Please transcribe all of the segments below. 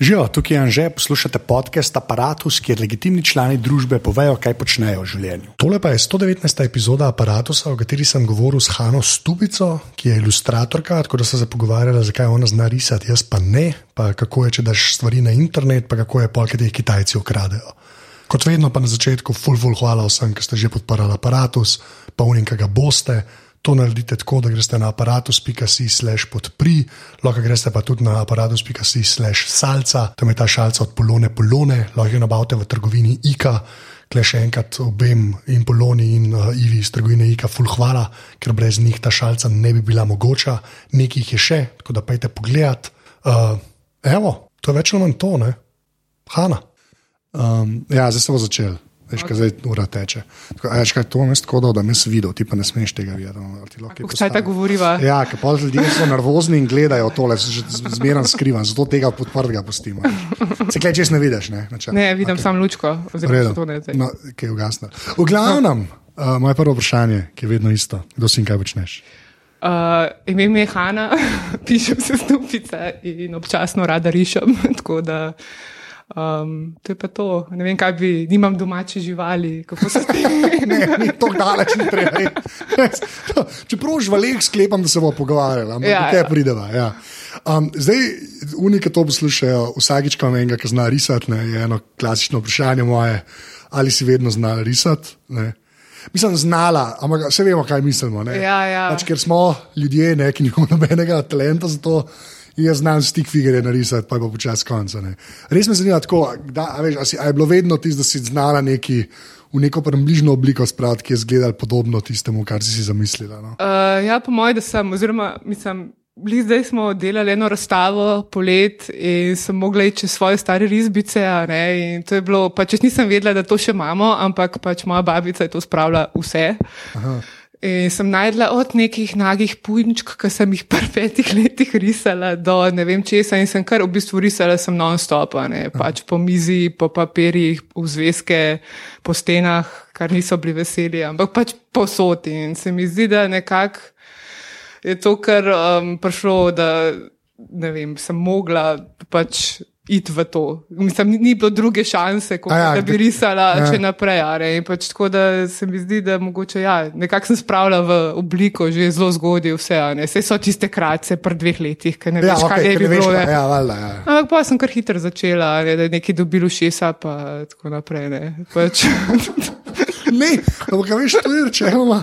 Živijo, tukaj je Anže, poslušate podcast Apparatus, kjer legitimni člani družbe povejo, kaj počnejo v življenju. Tole pa je 119. epizoda Apparatusa, o kateri sem govoril s Hano Stubico, ki je ilustratorka, tako da sem se pogovarjala, zakaj ona zna risati, jaz pa ne, pa kako je, če daš stvari na internet, pa kako je polk, ki jih Kitajci ukradejo. Kot vedno pa na začetku, full, full hvala vsem, ki ste že podparali aparatus, pa unim, kaj ga boste. To naredite tako, da greste na aparatus.si/slash podpri, lahko greste pa tudi na aparatus.si/slash salca, tam je ta šalca od polone polone, lahko jo nabavite v trgovini IKA. Kle še enkrat obem in Poloni in uh, Ivi iz trgovine IKA, full hvala, ker brez njih ta šalca ne bi bila mogoča. Nekaj jih je še, tako da pejte pogledat. Uh, evo, to je več ali manj to, ne? Hanna. Um, ja, zdaj smo začeli. Veš, kaj zdaj ura teče. Tako, veš, kaj, to je tako, da si videl, ti pa ne smeš tega videti. Kaj ta govoriva? Ja, ker pa ljudje so nervozni in gledajo tole, zmeraj skrivam, zato tega podprtega pustimo. Se kaj čez ne vidiš? Ne, ne vidim okay. samo lučko, oziroma to ne. No, kaj je ugasno. V glavnem, uh, moje prvo vprašanje, ki je vedno isto, kdo si in kaj počneš. Uh, ime mi je Hanna, pišem se stupice in občasno rada rišem. Um, to je pa to. Ne vem, kaj bi, nimam domače živali, kako se ti. ne, ni to daleč, ni treba. Čeprav žvalih sklepam, da se bomo pogovarjali, ampak ja, kaj ja. prideva. Ja. Um, zdaj, unike to poslušajo, vsakič, ko enega zna risati, ne, je eno klasično vprašanje moje, ali si vedno znala risati. Mislim, znala, ampak vse vemo, kaj mislimo. Ja, ja. Pač, ker smo ljudje, ne, ki nimamo nobenega talenta za to jaz znam stik figure narisati, pa je pa počasi konc. Res me zanima, tako, da, a veš, a si, a je bilo vedno tisto, da si znala neki. V neko bližnjo obliko spraviti, ki je izgledal podobno tistemu, kar si si zamislila. No? Uh, ja, po mojem, da sem, oziroma mislim. Zdaj smo delali eno razstavo polet in sem mogla iti čez svoje stare risbice. Bilo, pač nisem vedela, da to še imamo, ampak pač moja babica je to spravila vse. Aha. In sem najdla od nekih nagih punčk, ki sem jih pri petih letih risala, do ne vem česa, in sem kar v bistvu risala non-stop, pač po mizi, po papirjih, v zvezke, po stenah, kar niso bili veseli, ampak pač posod. In se mi zdi, da nekako je to, kar um, prišlo, da ne vem, sem mogla pač iti v to. Mislim, ni, ni bilo druge šanse, kot, ja, da bi risala ja. še naprej. Pač tako da se mi zdi, da mogoče ja, nekako sem spravila v obliko že zelo zgodaj vse. Vse so tiste kratce pred dveh letih, ki ne ja, veš, okay, kaj je bilo. Pa, ja, valda, ja. Ampak pa sem kar hitro začela, ne, da je nekaj dobilo šesa, pa tako naprej. Ne, pač. ne, ampak veš, to je rečeno.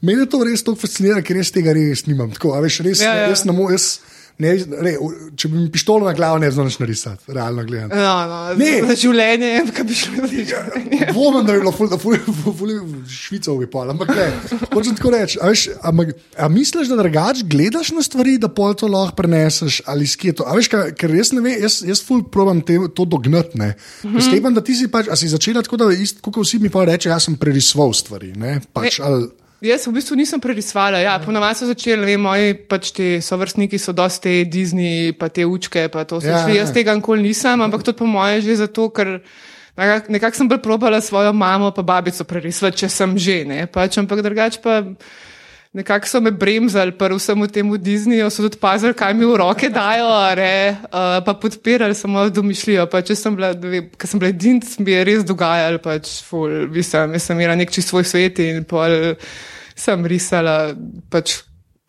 Mene to res tako fascinira, ker res tega res nimam. Tako, veš, res, ja, ja. Jaz, namo, jaz, Ne, ne, če bi mi pištolo na glavo, ne znaš narisati, realno gledano. No, no, ne, življenje, kaj bi šlo za življenje. Dvomem, da bi bilo ful, da ful, ful, ful, švico bi pol, ampak ne. Hočem tako reči, a, veš, a, a misliš, da drugač gledaš na stvari, da pol to lahko preneseš ali skjeto? A veš, ka, ker jaz ne vem, jaz, jaz ful probam te, to dognati. Mm -hmm. Sklepam, da ti si pač, a si začela tako, da isto, kot vsi mi pa reče, jaz sem prerisoval stvari, ne. Pač, ne. Ali, Jaz v bistvu nisem prerisvala. Ja, Ponovadi so začeli, vem, moji pač ti sovrstniki so dosti Disney, pa te učke. Pa to, ja, šli, jaz ja. tega nikoli nisem, ampak to po moje že zato, ker nekako nekak sem bolj probala svojo mamo pa babico prerisati, če sem že ne. Pač, ampak drugače pa. Nekako so me bremzali, pa vsem v tem Disneyju so tudi pazili, kaj mi v roke dajo, re, uh, pa podpirali samo domišljijo. Pa, če sem bila, ker sem bila edina, mi je res dogajalo, pač, ful, sem, sem imela nek čist svoj svet in pol sem risala, pač,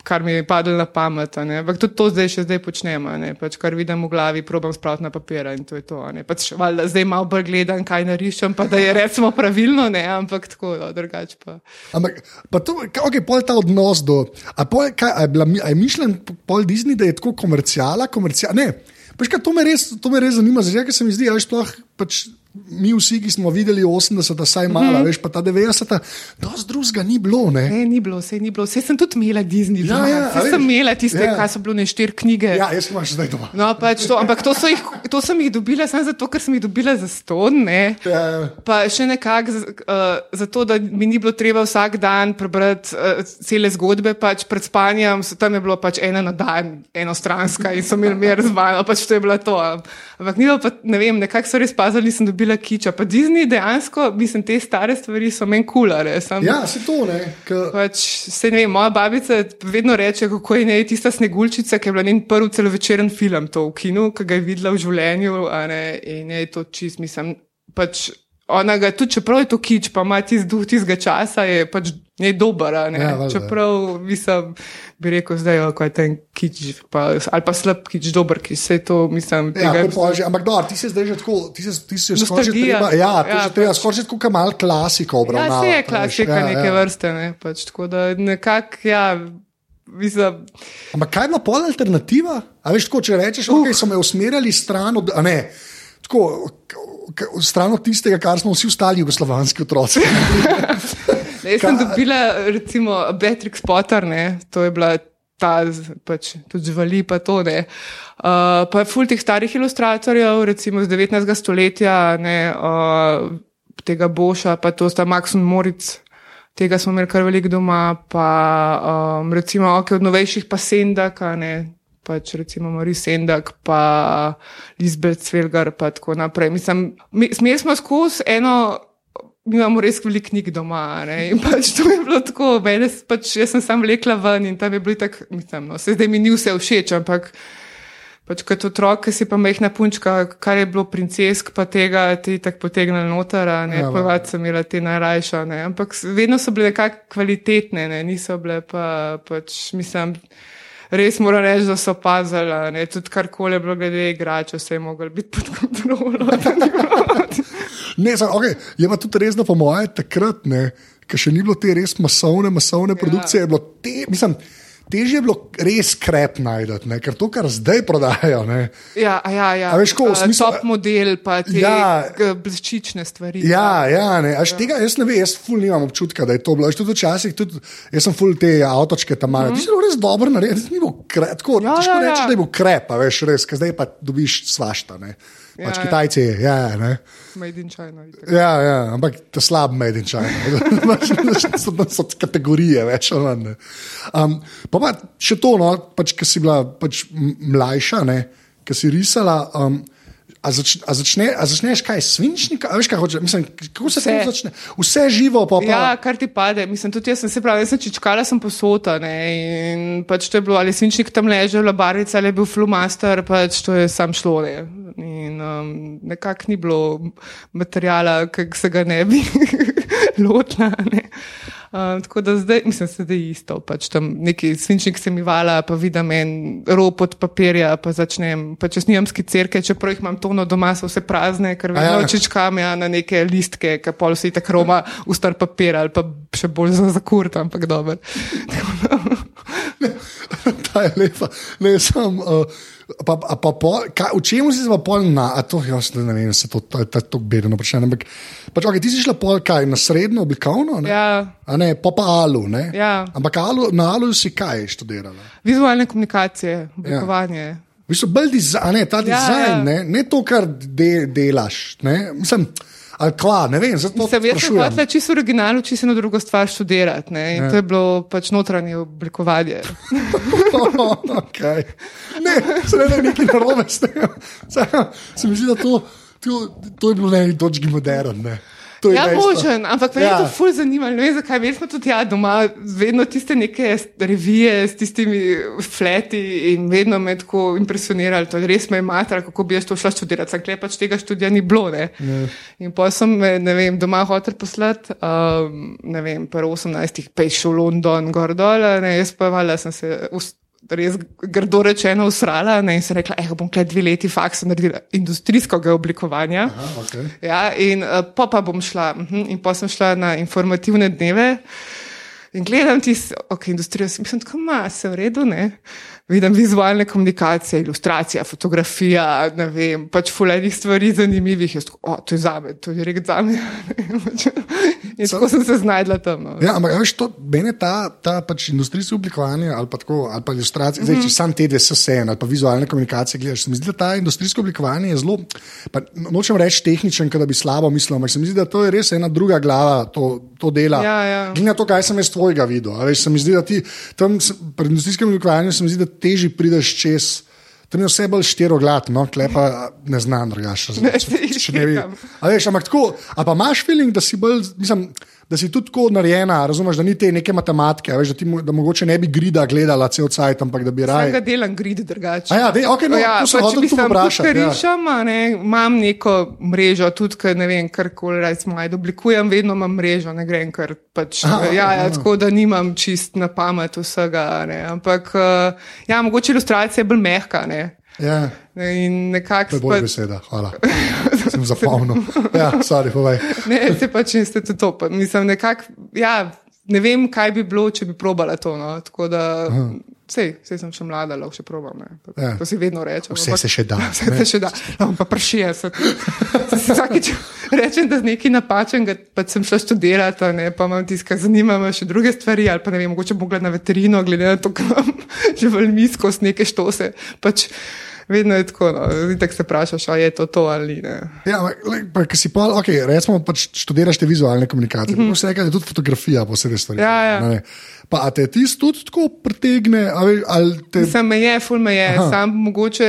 kar mi je padlo na pamet. Ampak tudi to zdaj še zdaj počnemo, pač, kar vidim v glavi, probam spraviti na papir in to je to. Pač, valjda, zdaj malo bolj gledam, kaj narišem, pa da je recimo pravilno, ne? ampak tako, no, drugače pa. Ampak, pa to, ok, pol ta odnos do. A, pol, kaj, a, je, bila, a je mišljen pol Disney, da je tako komercijala, komercijala? Ne. Pač, kaj, to, me res, to me res zanima, zdaj, ker se mi zdi, da je sploh. Pač, mi vsi, ki smo videli 80, vsaj malo, mm -hmm. veš pa ta 90, da z drugega ni bilo. Ne? Ne, ni bilo, vse ni bilo, vse sem tudi imela Disney. Ja, ja, vse sem imela tiste, ja. kaj so bile neštiri knjige. Ja, jaz sem še zdaj doma. No, pač to, ampak to, jih, to sem jih dobila samo zato, ker sem jih dobila za ston. Ja, ja. Pa še nekako uh, zato, da mi ni bilo treba vsak dan prebrati uh, cele zgodbe, pač pred spanjem, tam je bilo pač ena na dan, enostranska in so imeli mir z mano, pač to je bilo to. Ampak ni bilo pa, ne vem, nekako so res pazili, nisem dobila dobila kiča. Pa Disney dejansko, mislim, te stare stvari so meni kulare. Ja, se to ne. K... Pač, se ne vem, moja babica vedno reče, kako je ne tista sneguljčica, ki je bila njen prvi celovečeren film to v kinu, ki ga je videla v življenju in je to čist, mislim. Pač, ona ga tudi, čeprav je to kič, pa ima tisti duh tistega časa, je pač ne dober. Ne? Ja, čeprav mislim, bi rekel, zdaj je kot en kič, pa, ali pa slab kič, dober kič, vse to mislim. Ja, tega, že, ampak dobro, ti se zdaj že tako, ti se, ti se skoraj že treba, ja, ja, treba pač, skoraj že tako mal klasiko obravnavati. Ja, se je klasika ja, neke ja. vrste, ne? pač, tako da nekako, ja. Mislim. Ampak kaj ima pol alternativa? A veš, tako, če rečeš, uh. okay, so me usmerjali stran od. Ne, tako, stran od tistega, kar smo vsi ostali jugoslovanski otroci. Jaz sem dobila, recimo, Beatrix Potter, ne? to je bila ta, pač, tudi živali, pa to ne. Uh, pa je ful teh starih ilustratorjev, recimo iz 19. stoletja, ne, uh, tega Boša, pa to sta Max in Moritz. Tega smo imeli kar veliko doma, pa um, recimo okay, od novejših pa Sendaka, ne, pač recimo Maurice Sendak, pa Lisbeth Svelgar, pa tako naprej. Mislim, mi, mi smo skozi eno, mi imamo res veliko knjig doma, ne? in pač to je bilo tako, mene, pač jaz sem sam vlekla ven in tam je bilo tako, mislim, no, se zdaj mi ni vse všeč, ampak pač kot otrok, ki si pa mehna punčka, kar je bilo princesk, pa tega ti tako potegnili noter, ne, ja, povedati sem imela te najrajša, ne, ampak vedno so bile nekako kvalitetne, ne, niso bile pa, pač, mislim, res moram reči, da so pazili, tudi karkoli je bilo glede igrača, vse je moglo biti pod kontrolo. ne, zdaj, okay, je pa tudi res, da po mojem takrat, ker še ni bilo te res masovne, masovne ja. produkcije, je bilo te, mislim. Težje je bilo res krep najti, ker to, kar zdaj prodajajo. Ne. Ja, ja, ja. Veš, ko, smislu, top model, pa ti ja, bleščične stvari. Ja, ja, ne. Až ja. tega jaz ne vem, jaz ful nimam občutka, da je to bilo. Tudi včasih, tudi, jaz sem ful te avtočke tam malo. Mm. Ti si res dobro naredil, ni bilo krep. Tako, ja, težko ja, reči, ja. da je bil krep, veš, res, ker zdaj pa dobiš svašta. Ne. Pač ja, ja. Kitajci, ja, ne. Made in China. Ja, ja, ampak to je slab Made in China. so, so kategorije, več ali manj. Um, pa, pa še to, no, pač, ki si bila pač mlajša, ki si risala. Um, A, zač, a, začne, a začneš kaj, svinčnik, ali kaj hočeš? Mislim, kako se vse začne? Vse živo, pa pa. Ja, kar ti pade. Mislim, tudi jaz sem se pravi, jaz sem čičkala, sem posota. Ne? In pač to je bilo, ali svinčnik tam leže, ali barica, ali je bil flumaster, pač to je sam šlo. Ne? In um, nekako ni bilo materijala, ki se ga ne bi lotila. Ne? Uh, tako da zdaj, mislim, da je isto. Pač tam neki svinčnik se mi vala, pa vidim en rop od papirja, pa začnem. Pa če snimam skicerke, čeprav jih imam tono doma, so vse prazne, ker vedno ja. čečkam ja, na neke listke, ki pol se tako roma v star papir ali pa še bolj za zakurt, ampak dobro. Ta je lepa. Ne, sam, uh, Pa, pa, pa, kaj, v čem si pa pol na, a to jaz ne vem, se to je tako bedno vprašanje. Ampak, pač, okay, ti si šla pol kaj, na srednjo oblikovno? Ja. A ne, pa pa alu, ne? Ja. Ampak alu, na alu si kaj študirala? Vizualne komunikacije, oblikovanje. Ja. V bistvu bolj dizajn, ne, ta ja, dizajn, ja. Ne, ne to, kar de, delaš. Ne? Mislim, Ali kva, ne vem, se veš, da je čisto originalno, če se na drugo stvar študirati. In to je bilo pač notranje oblikovanje. okay. Ne, se ne da nekaj narobe s tem. Se mi zdi, da to, to, to je bilo na neki točki moderno. Ja, možen, ampak me ja. je to ful zanimalo. Ne vem, zakaj. Veš, smo tudi ja, doma, vedno tiste neke revije s tistimi fleti in vedno me tako impresionirali. To res me je matralo, kako bi jaz to šla študirati. Sam klepač tega študija ni bilo. Ne. Ne. In pa sem me, ne vem, doma hotel poslati, um, ne vem, pa 18-ih peš v London, gor dol, ne, jaz pa valjda sem se res grdo rečeno usrala ne, in se rekla, da bom kle dve leti faksa naredila industrijskega oblikovanja. Aha, okay. ja, in uh, pa, pa bom šla, uh -huh, in pa sem šla na informativne dneve in gledam ti, ok, industrija, mislim, tako ima, se v redu, ne vidim vizualne komunikacije, ilustracija, fotografija, ne vem, pač fulejnih stvari zanimivih. Jaz, o, to je za me, to je rek za me. In tako sem se znašla tam. No. Ja, ampak veš, to meni ta, ta pač industrijsko oblikovanje ali pa, tako, ali pa ilustracija, mm -hmm. zdaj, če mhm. sam te dve vse ali pa vizualne komunikacije gledaš, se mi zdi, da ta industrijsko oblikovanje je zelo, pa, nočem reči tehničen, da bi slabo mislil, ampak se mi zdi, da to je res ena druga glava, to, to dela. Ja, ja. Glede na to, kaj sem jaz tvojega videl. Veš, se mi zdi, da ti tam pri industrijskem oblikovanju se mi zdi, da teži prideš čez Tam je vse bolj štiroglat, no, klepa ne znam drugače. Ne, Če, ne bi. štekam. A veš, ampak tako, a pa imaš feeling, da si bolj, mislim, da si tudi tako narejena, razumeš, da ni te neke matematike, veš, da, ti, da mogoče ne bi grida gledala cel cajt, ampak da bi Sam raje. ga delam grid drugače. A ja, dej, okay, no, ja, to mislim, vprašati, tudi, ja. ker rišem, a ne, imam neko mrežo, tudi ker ne vem, karkoli recimo, ajde, oblikujem, vedno imam mrežo, ne grem kar pač. Aha, ja, ja, ja. tako da nimam čist na pamet vsega. Ne, ampak uh, ja, mogoče ilustracija je bolj mehka. Ne. Ja, Ne, In to nekako je bolj beseda, hvala. Sem zapomnil. Ja, sorry, povej. Ne, se pač niste to. to pa Mislim, nekako, ja, ne vem, kaj bi bilo, če bi probala to. No. Tako da, sej, sej sem še mlada, lahko še probam. To, Ja. to si vedno rečem. Vse ampak- se še da, Vse ne. se še da. No, pa pršije se. Vsakič rečem, da z nekaj napačnega, pa sem šla študirati, ne, pa imam tiska, zanima me še druge stvari, ali pa ne vem, mogoče bom gledala na veterino, glede na to, imam že veliko skozi neke štose. Pač vedno je tako, no, tako se vprašaš, ali je to to ali ne. Ja, ampak, pa, ki si pa, okay, recimo, pač študiraš te vizualne komunikacije. Mm -hmm. Vse je tudi fotografija, posebej stvari. Ja, ja. a ne. Pa te tisto tudi tako pretegne, ali, ali te. Sam me je, ful me je, Aha. sam mogoče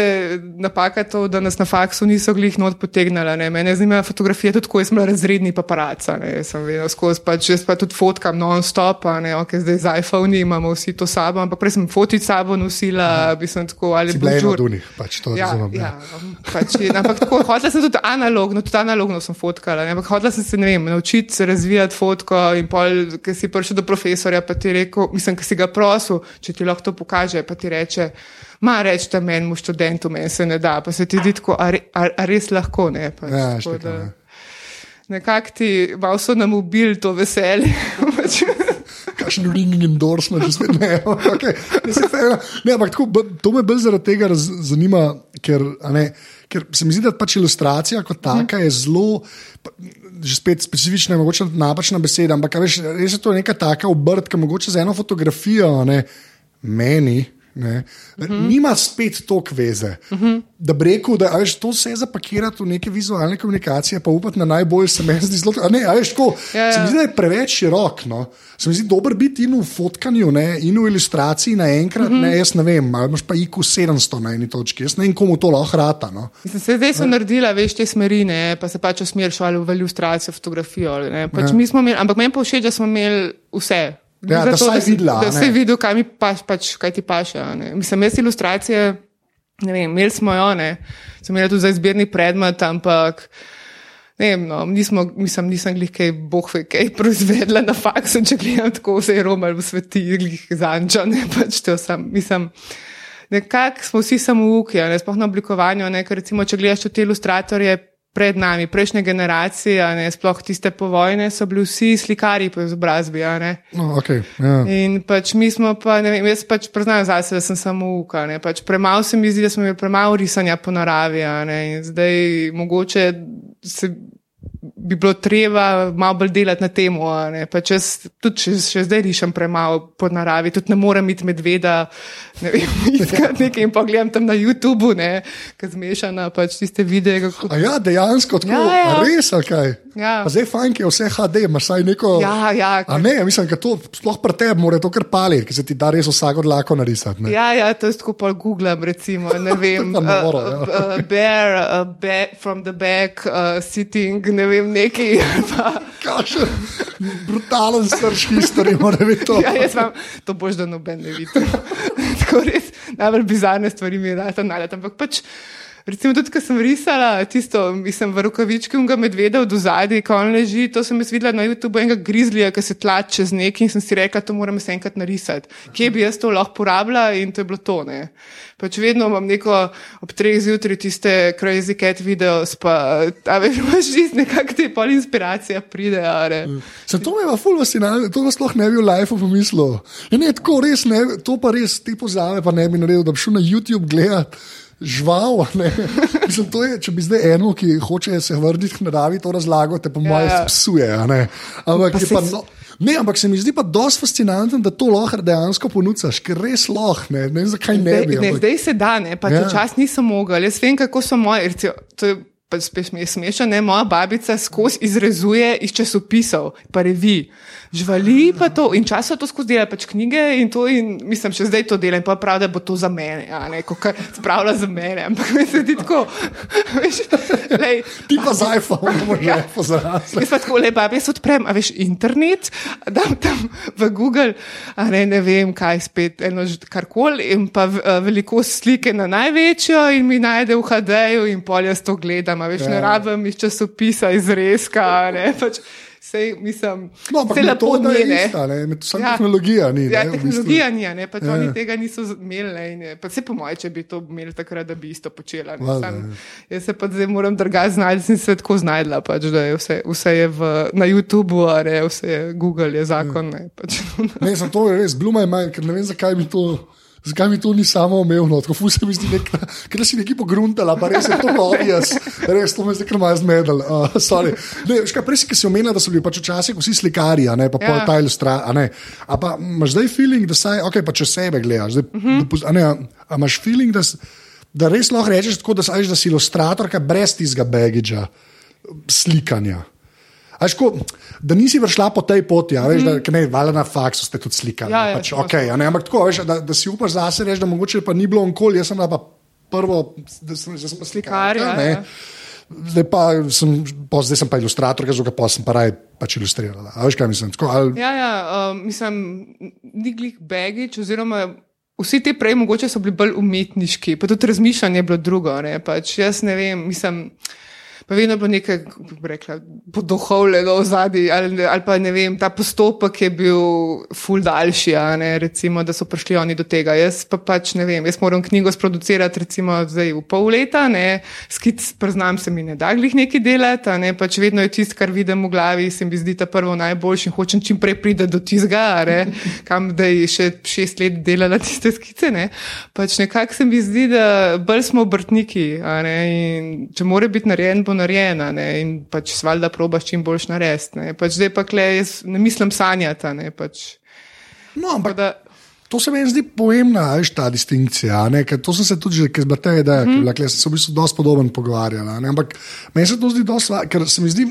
napaka to, da nas na faksu niso glih not potegnala. Ne. Mene zanima fotografija tudi jaz sem bila razredni paparaca, ne. sem vedno skozi, pač jaz pa tudi fotkam non-stop, ne, ok, zdaj z iPhone imamo vsi to sabo, ampak prej sem fotit sabo nosila, bi sem tako ali Si bila ena od bonjour. unih, pač to Ja, razumem. ja, pač, je- ampak tako, hodila sem tudi analogno, tudi analogno sem fotkala, ne, ampak hodila sem se, ne vem, naučiti se razvijati fotko in pol, ker si prišel do profesorja, pa ti rekel, mislim, ker si ga prosil, če ti lahko to pokaže, pa ti reče, ma rečete menemu študentu, meni se ne da, pa se ti zdi tako, a, re, a, a res lahko ne. Pač, Ja, tako da ja. Nekako ti malo so nam ubili to veselje. pač. Kakšen ringing endorsement, že spet ne. Okay. Ne, ne, ampak tako, to me bolj zaradi tega raz, zanima, ker, ne, ker se mi zdi, da pač ilustracija kot taka je zelo. Že spet specifična, mogoče napačna beseda, ampak veš, res je to neka taka obrt, ki mogoče za eno fotografijo, ne, meni, ne, uh -huh. nima spet toliko veze. Uh -huh. Da bi rekel, da a veš, to vse zapakirati v neke vizualne komunikacije, pa upati na najbolj se meni zdi zelo. Ne, a veš, tako, Ja, ja. se mi zdi, da je preveč širok. No. Se mi zdi dober biti in v fotkanju, ne, in v ilustraciji naenkrat. Mm -hmm. ne, jaz ne vem, ali imaš pa IQ 700 na eni točki. Jaz ne vem, komu to lahko rata. No. Mislim, se zdaj sem naredila, veš, te smeri, ne, pa se pač usmeriš ali v ilustracijo, fotografijo. Ne, pač smo imeli, ampak meni pa všeč, da smo imeli vse. Ja, da Zato, si- videla, Da a si videl, kaj, paš, pač, kaj ti paše. Mislim, jaz ilustracije, ne vem, imeli smo jo, ne, sem imela tudi za izbirni predmet, ampak. Ne vem, no, nismo, mislim, nisem glih kaj, boh ve, kaj proizvedla na faksu, če gledam tako vse je romal v sveti, glih zanča, ne pač to sem, mislim. Nekako smo vsi samouki, a ne sploh na oblikovanju, ne, ker recimo, če gledaš te ilustratorje pred nami, prejšnje generacije, ne, sploh tiste povojne, so bili vsi slikari po izobrazbi. No, okay, ja. In pač mi smo pa, ne vem, jaz pač priznam zase, da sem samo uka. ne, Pač premalo se mi zdi, da smo imeli premalo risanja po naravi. ne, In zdaj mogoče se bi bilo treba malo bolj delati na tem. Jaz tudi če, še zdaj rišem premalo po naravi, tudi ne morem iti medveda, ne vem, iskati nekaj in pogledam tam na YouTubu, ki zmešana pač tiste videe. Kako... A ja, dejansko tako, Ja, ja. res ali kaj. Ja. Pa zdaj fajn, ki je vse HD, imaš vsaj neko. Ja, ja, A ne, mislim, da to sploh pri tebi mora to kar pali, ker se ti da res vsako dlako narisati. ne. Ja, ja, to je tako pa googlam, recimo, ne vem, pa noro, ja. uh, uh, bear, uh, back, from the back, uh, sitting, ne vem, neki. pa- Kakšen brutalen srč historije mora biti to. Ja, jaz vam to boš, da noben ne vidi. Tako res, najbolj bizarne stvari mi je dati nalet, ampak pač. Recimo, tudi ko sem risala tisto, mislim, v rokavički unga medveda v zadnji, ko on leži, to sem jaz videla na YouTubu enega grizlija, ki se tlači čez nekaj in sem si rekla, to moram se enkrat narisati. Kje bi jaz to lahko porabila in to je bilo to, ne. Pač vedno imam neko ob treh zjutraj tiste crazy cat videos, pa, a veš, imaš čist nekak te pol inspiracija pride, ne. Se to me je ful fascinantno, to pa sploh ne bi v lifeu pomislil. Ja, ne, tako res ne, to pa res te pozave pa ne bi naredil, da bi šel na YouTube gledati. Žval, ne. Mislim, to je, če bi zdaj eno, ki hoče se vrniti k naravi, to razlago, te po Ja, mojem ja. psuje. a ne. Ampak, Pa pa, no, ne, ampak se mi zdi pa dosti fascinantno, da to lahko dejansko ponucaš, ker res lahko, ne, ne vem zakaj ne Zdaj, bi. ne, ampak- zdaj se da, ne, pa Ja. ja. čas nisem mogel. Jaz vem, kako so moje, recimo, to pa spet mi je smešno, ne, moja babica skozi izrezuje iz časopisov, pa revi, živali pa to in časa to skozi dela, pač knjige in to in mislim, še zdaj to dela in pa prav, da bo to za mene, ja, ne, ko kar spravlja za mene, ampak mi se ti tako, veš, lej. Ti pa z iPhone, že pozorasti. Jaz pa tako lepo, jaz odprem, a veš, internet, dam tam v Google, a ne, ne vem, kaj spet, eno karkoli in pa uh, velikost slike na največjo in mi najde v HD-ju in polje s to gledam, a veš, ja. ne rabim iz časopisa, iz reska, ne, pač. Sej, mislim, no, ampak lepo to ni, ne. ista, ne, med- samo tehnologija ni, Ja, ne, v bistvu. tehnologija ni, ne, pač Ja. oni tega niso imeli. ne, Pa se po moje, če bi to imeli takrat, da bi isto počela. ne, Valjda, Sam, ja. jaz se pa zdaj moram drugače znajti, sem se tako znajdla, pač, da je vse, vse je v, na YouTubu, ne, vse je Google, je zakon. Ne, pač, Ne, sem to res, bilo mi je manj, ker ne vem, zakaj mi to. Zakaj mi to ni samo umevno, tako fu se mi zdi, nek, ker si neki pogruntala, pa res je to obvious, res to me zdaj kar malo zmedel. Uh, sorry. ne, veš kaj, prej si, ki si omenila, da so bili pač včasih vsi slikari, a ne pa pol Ja. ta ilustracija, a ne. A pa imaš zdaj feeling, da saj, ok, pa če sebe gledaš, zdaj, uh -huh. ne, a, imaš feeling, da, da res lahko rečeš tako, da, da si ilustratorka brez tistega bagidža slikanja. Ko, da nisi prišla po tej poti, a veš, mm. da ker ne, valjda na faksu ste tudi slikali. Ja, ja, pač, smo, okay, a ne, ampak tako, veš, da, da si upaš zase reči, da mogoče pa ni bilo onkoli, jaz sem pa prvo, da sem, da sem pa Slikar, ja, ne. ja. Zdaj pa sem, pa zdaj sem pa ilustrator, zato pa sem pa raj pač ilustrirala. A veš, kaj mislim? Tako, ali, ja, ja, um, mislim, ni glih baggage, oziroma vsi ti prej mogoče so bili bolj umetniški, pa tudi razmišljanje je bilo drugo. Ne, pač jaz ne vem, mislim. Pa vedno bilo nekaj, kako bi rekla, poduhovljeno v zadnji, ali, ali pa ne vem, ta postopek je bil ful daljši, ne, recimo, da so prišli oni do tega. Jaz pa pač ne vem, jaz moram knjigo sproducirati recimo zdaj v pol leta, ne, skic, priznam se mi ne da glih neki delati, ne, pač vedno je tisto, kar vidim v glavi, se mi zdi ta prvo najboljši in hočem čim prej priti do tizga, ne, kam da je še šest let delala tiste skice, ne. Pač nekako se mi zdi, da bolj smo obrtniki, ne, in če mora biti narejen, bo narejena ne, in pač svalda probaš čim boljš narediti. Pač zdaj pa kle, jaz ne mislim sanjati, a ne pač. no, ampak Da, To se meni zdi pomembna, veš, ta distinkcija. To sem se tudi že, ker z te ideje, mm. ki sem se v bistvu dosti podoben pogovarjala. ne, Ampak meni se to zdi dosti, ker se mi zdi,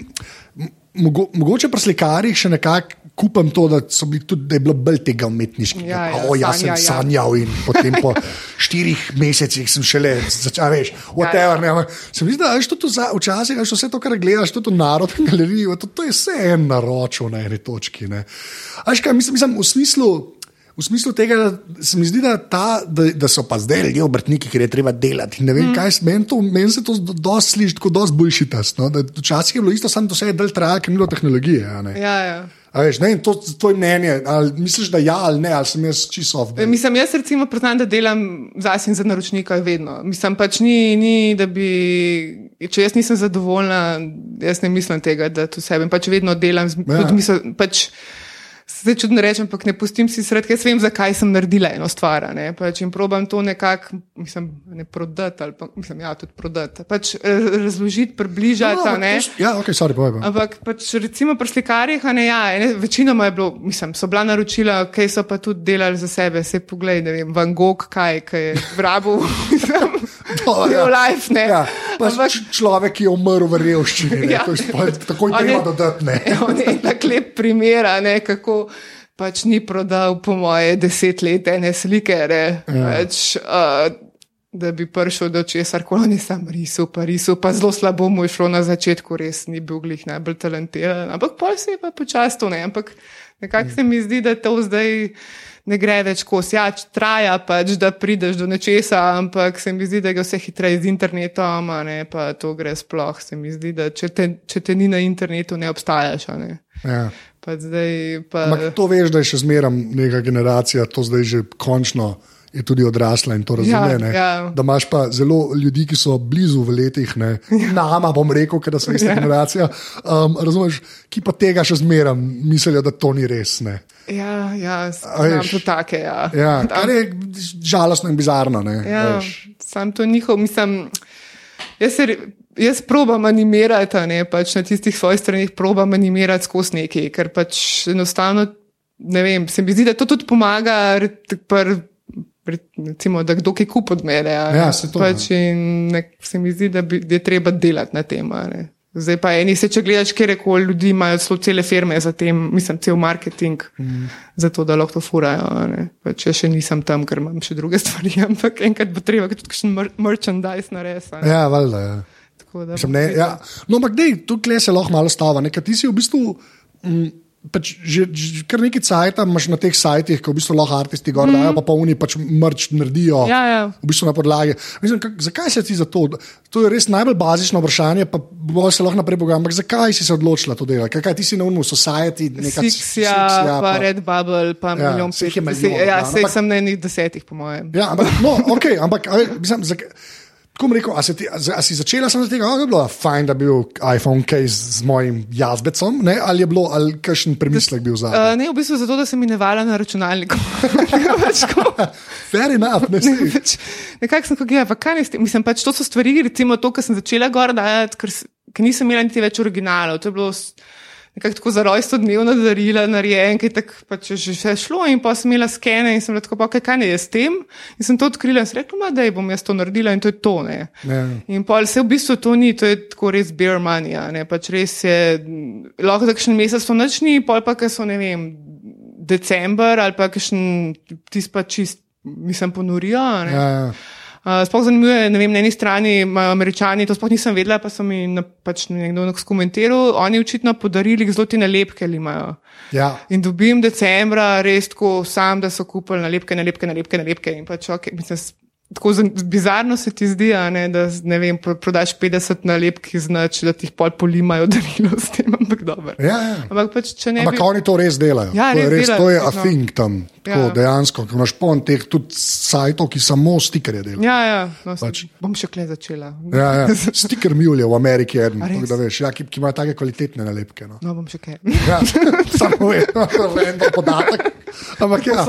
mogo, mogoče pri slikarjih še nekako kupam to, da, so bili tudi, da je bilo bolj tega umetniškega. Ja, ja, Pa, o, jaz sem sanja, ja. sanjal in potem po štirih mesecih sem šele začel, veš, whatever. Ne, ampak se mi zdi, da veš, tudi za- včasih, veš, vse to, kar gledaš, tudi v narodni galeriji, to, to je vse en naročil na eni točki. Ne. A veš kaj, mislim, mislim, v smislu. V smislu tega, da se mi zdi, da, ta, da, da so pa zdaj ljudje obrtniki, ker je treba delati. In Ne vem, mm. kaj meni, to, meni se to do- dosti sliši tako dosti bullshitast. No? Da Včasih je bilo isto, samo to se je del trajalo, ker ni bilo tehnologije. ja, ja. A Veš, ne, to je tvoje mnenje. Ali misliš, da ja ali ne, ali sem jaz čisto off. E, Mislim, jaz recimo priznam, da delam zase in za naročnika vedno. Mislim pač ni, ni, da bi, če jaz nisem zadovoljna, jaz ne mislim tega, da to sebe pač vedno delam. z- Ja. Mislim, pač, Zdaj čudno rečem, ampak ne pustim si sred, ker vem, zakaj sem naredila eno stvar. Ne? Pač in probam to nekako, mislim, ne prodati ali pa, mislim, ja, tudi prodati. Pač raz- razložiti, približati. ne. to, ja, ok, sorry, pa. Ampak pač, recimo pri slikarjih, ne, ja, ene, večinoma je bilo, mislim, so bila naročila, kaj so pa tudi delali za sebe. Se poglej, ne vem, Van Gogh, kaj, kaj je vrabil, To, real life, ne. Ja, Ampak- človek, ki je umrl v revščini, ja. Ja. to je spol, takoj On je- je tak lep primer, kako pač ni prodal, po moje, deset let ene slike, ja. pač, uh, da bi prišel do česar koli, ne sam risal, pa risal, pa zelo slabo mu je šlo na začetku, res ni bil glih najbolj talentiran, ampak pol se je pa počasi to ne, ampak nekako se mi zdi, da to zdaj. Ne gre več kos, ja, traja pač, da prideš do nečesa, ampak se mi zdi, da je vse hitreje z internetom, a ne pa to gre sploh. Se mi zdi, da če te, če te ni na internetu, ne obstajaš. Ne. Ja. Pa zdaj pa. Ampak to veš, da je še zmeraj neka generacija, to zdaj že končno je tudi odrasla in to razume. Ja, ja. Da imaš pa zelo ljudi, ki so blizu v letih, ne, nama bom rekel, ker smo ista Ja. generacija, um, razumeš, ki pa tega še zmeraj mislijo, da to ni res. Ne. Ja, ja, veš. tudi take. Ja. Ja, kar je žalostno in bizarno. Ne, Ja, veš. sam to njihov, mislim. Jaz, se, jaz probam animirati, ne pač na tistih svojih stranih probam animirati skozi nekaj, ker pač enostavno, ne vem, se mi zdi, da to tudi pomaga pri recimo, da kdo kaj kup od mene. Ja, saj to, pač in ne, se mi zdi, da, bi, da je treba delati na tem. Zdaj pa eni se, če gledaš, kjer koli ljudi imajo celo cele firme za tem, mislim, cel marketing, mm. za to, da lahko to furajo. Pač jaz še nisem tam, ker imam še druge stvari, ampak enkrat bo treba tudi kakšen mer merchandise narediti. Ja, valjda. Ja. Tako da Mislim, ne, ja. No, ampak dej, tukaj se lahko malo stava. Ne? ker Ti si v bistvu. Mm, Pač že, že kar nekaj cajt imaš na teh sajtih, ko v bistvu lahko aristi gor dajo, pa pa oni pač mrč naredijo. Mhm. Ja, ja. V bistvu na podlagi. Mislim, kak, zakaj se ti za to? To je res najbolj bazično vprašanje, pa bo se lahko naprej pogajal. Ampak zakaj si se odločila to delati? Kaj, kaj ti si na umu, society, neka Six, ja, pa Red Bubble, pa Ja, milijon saj jih je pet. milijon, Ja, ja, sej ampak- sem na enih desetih, po mojem. Ja, ampak, no, ok, ampak a, veš, mislim, zak, tako rekel, a, ti, a, a si začela samo z tega, da je bilo fajn, da bi bil iPhone case z mojim jazbecom, ne? ali je bilo, ali kakšen premislek bil za. Uh, ne, v bistvu zato, da se mi ne vala na računalniku. Pač Fair enough, ne si. pač, Nekako sem kot, ja, pa kaj ne s tem. Mislim, pač to so stvari, recimo to, kar sem začela gor dajati, ker, ker nisem imela niti več originalov. To je bilo nekako tako za rojstvo dnevno darila, narejen, ki je tako pač že vse šlo in pa sem imela skene in sem bila tako, pa kaj, kaj ne je s tem. In sem to odkrila in sem rekla, "Ma, da bom jaz to naredila in to je to. Ne. Ja. In pol se v bistvu to ni, to je tako res bear money, ne pač res je, lahko takšen mesec to nič ni, pol pa, ker so, ne vem, december ali pa kakšen tis pa čist, mislim, ponorijo. a ne. Ja, ja. Uh, sploh zanimivo je, ne vem, na eni strani imajo američani, to sploh nisem vedela, pa so mi na, pač nekdo komentiral, oni očitno podarili zelo te nalepke ali imajo. Ja. In dobim decembra res tako sam, da so kupili nalepke, nalepke, nalepke, nalepke. In pač, okay, mislim, tako bizarno se ti zdi, a ne, da ne vem, pro- prodaš 50 nalepk iz znač, da ti jih pol polimajo darilo s tem, ampak dobro. Ja, ja. Ampak pač, ne Ampak bi. oni to res delajo. Ja, to je, res res, delajo, to je a no. tam. Tako, Ja. Dejansko, ko imaš pon teh tudi sajtov, ki samo stikerje delajo. Ja, ja, no, pač. Bom še kle začela. Ja, ja. Stiker Mule v Ameriki je eden, tako da veš, ja, ki, ki imajo take kvalitetne nalepke. No. No, bom še kaj. Ja, samo en podatek. Ampak ja,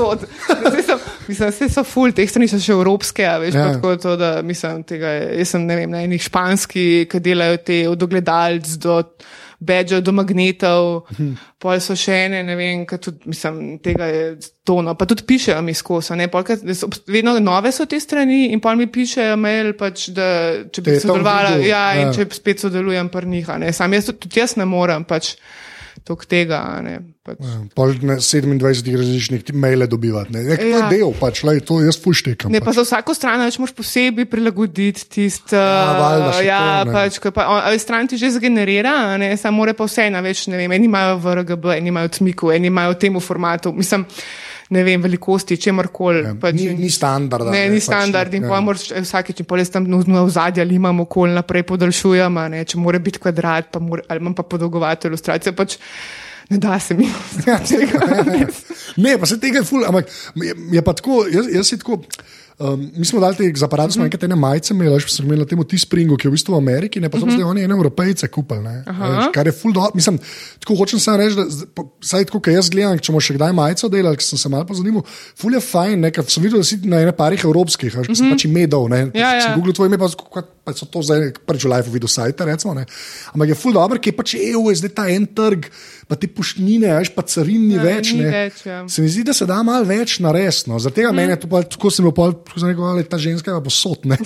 mislim, vse so full, teh strani so še evropske, a veš, Ja. tako to, da mislim, tega, jaz sem, ne vem, na enih španski, ki delajo te od ogledalc do badžev, do magnetov, Mhm. pol so še ene, ne vem, kaj tudi, mislim, tega je tono, pa tudi pišejo mi skozi, ne, da so, vedno nove so te strani in pol mi pišejo mail, pač, da če bi sodelovala, ja, in ja. če spet sodelujem pri njih, ne, sam jaz tudi jaz ne morem, pač, tok tega, pač. pol na 27 različnih maile dobivati. Ne. Nek, to je Ja. del, pač, lej, to jaz fuštekam. Ne, pa za vsako stran več moraš posebej prilagoditi tisto. še ja, to, ne. pač, pa, ali stran ti že zgenerira, ne, samo mora pa vse na več, ne vem, eni imajo v RGB, eni imajo Tmiku, eni imajo v tem formatu, mislim, ne vem, velikosti, čemorkoli. Ja, pač, ni, ni standarda. Ne, ni standard in ja. pa moraš vsakeč, in pol jaz tam na ozadje ali imam okolje naprej podaljšujem, ne, če mora biti kvadrat, pa mora, ali imam pa podolgovato ilustracijo, pač ne da se mi. Ja, tega, ne. ne, pa se tega je ful, ampak je, je pa tako, jaz, jaz si tako. Um, mi smo dali te za aparat, smo enkrat ene majice imeli, veš, pa smo imeli na tem T-Springu, ki je v bistvu v Ameriki, ne pa so zdaj oni ene evropejce kupili. ne, Kar je ful dobro. Mislim, tako hočem samo reči, da vsaj tako, kot jaz gledam, če bomo še kdaj majico delali, ker sem se malo pozanimal, ful je fajn, ne, ker sem videl, da si na ene parih evropskih, veš, mm -hmm. sem pač imedov, ne. Ja, ja. Sem Google tvoj ime, pa, tako, kot- pa so to zdaj prvič v live videl sajte, recimo, ne. Ampak je ful dobro, ker je pač EU, je zdaj ta en trg, pa te poštnine, veš, pa carin ni Ja, več. ni ne. več, ja. Se mi zdi, da se da malo več narediti. No. Zaradi tega mm. meni je to tako, sem pol, tako sem rekel, ali ta ženska je pa posod. ne.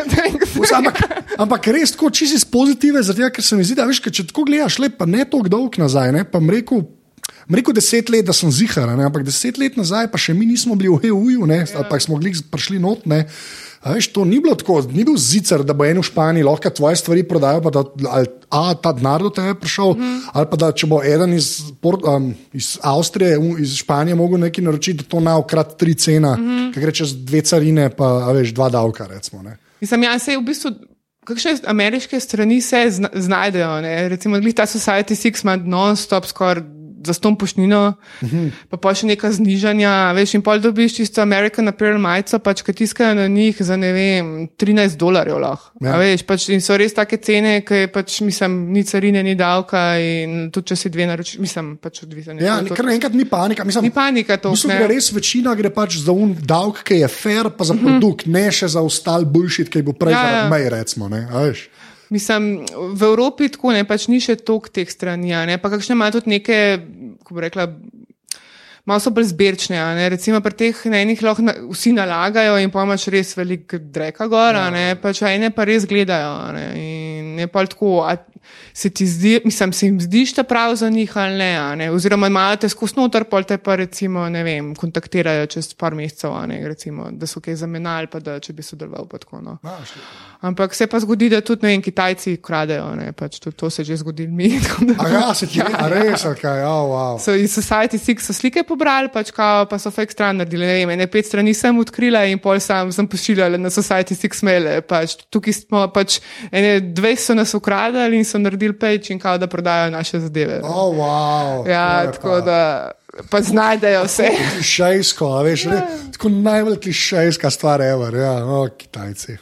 ampak, ampak res tako čisto iz pozitive, zaradi tega, ker se mi zdi, da veš, če tako gledaš, le pa ne toliko dolg nazaj, ne, pa rekel. bom Rekel deset let, da sem zihar, ampak deset let nazaj, pa še mi nismo bili v EU, ne, ja. pa smo glih prišli not. A Veš, to ni bilo tako, ni bil zicer, da bo en v Španiji lahko tvoje stvari prodajal, pa da ali, a, ta denar do tebe prišel, mm. ali pa da če bo eden iz, Port, um, iz Avstrije, iz Španije mogel nekaj naročiti, da to na ukrat tri cena, mm. ki gre čez dve carine, pa veš, dva davka. Recimo, ne. Mislim, ja, se v bistvu. Kakšne ameriške strani se zna, znajdejo? Ne? Recimo, ta Society Six ima non-stop skoraj za ston pošnino, -huh. pa pa še neka znižanja, veš, in pol dobiš čisto American Apparel majico, pač, ki tiskajo na njih za, ne vem, 13 dolarjev lahko. Ja. Veš, pač, in so res take cene, ki pač, mislim, ni carine, ni davka in tudi če si dve naročiš, mislim, pač odvisen. je Ja, ker naenkrat ni panika. Mislim, Ni panika to, Mislim, da res večina gre pač za un davek, ki je fair, pa za produkt, ne še za ostal bullshit, ki bo prej Ja, zaradi ja. mej, recimo. Ne, veš. Mislim, v Evropi tako ne, pač ni še toliko teh strani, a ne, pa kakšne imajo tudi neke, kako bi rekla, malo so bolj zbirčne. Recimo pri teh enih lahko na, vsi nalagajo in pa imaš res velik dreka gor, a ne, pač ene pa res gledajo. Ne, in je pa tako, se ti zdi, mislim, se jim zdiš ta prav za njih ali ne, ne. oziroma imajo te skozi noter, pol te pa recimo, ne vem, kontaktirajo čez par mesecev, ne, recimo, da so kaj zamenjali, pa da če bi sodeloval tako. No. A, šli. Ampak se pa zgodi, da tudi ne vem, Kitajci kradejo, ne, pač tudi to se je že zgodilo mi. da- A ja, se ti a res, ali kaj, oh, wow. So iz Society Six so slike pobrali, pač kao, pa so fake stran naredili. Ne vem, ene pet strani sem odkrila in pol sam sem pošiljala na Society Six maile. Pač, tukaj smo pač, ene dve so nas ukradali in so naredili page in kao, da prodajo naše zadeve. Oh, wow. Ja, To je tako pa- da pa znajdejo vse. Klišejsko, veš, yeah. tako najbolj klišejska stvar, ever, ja, no, Kitajci.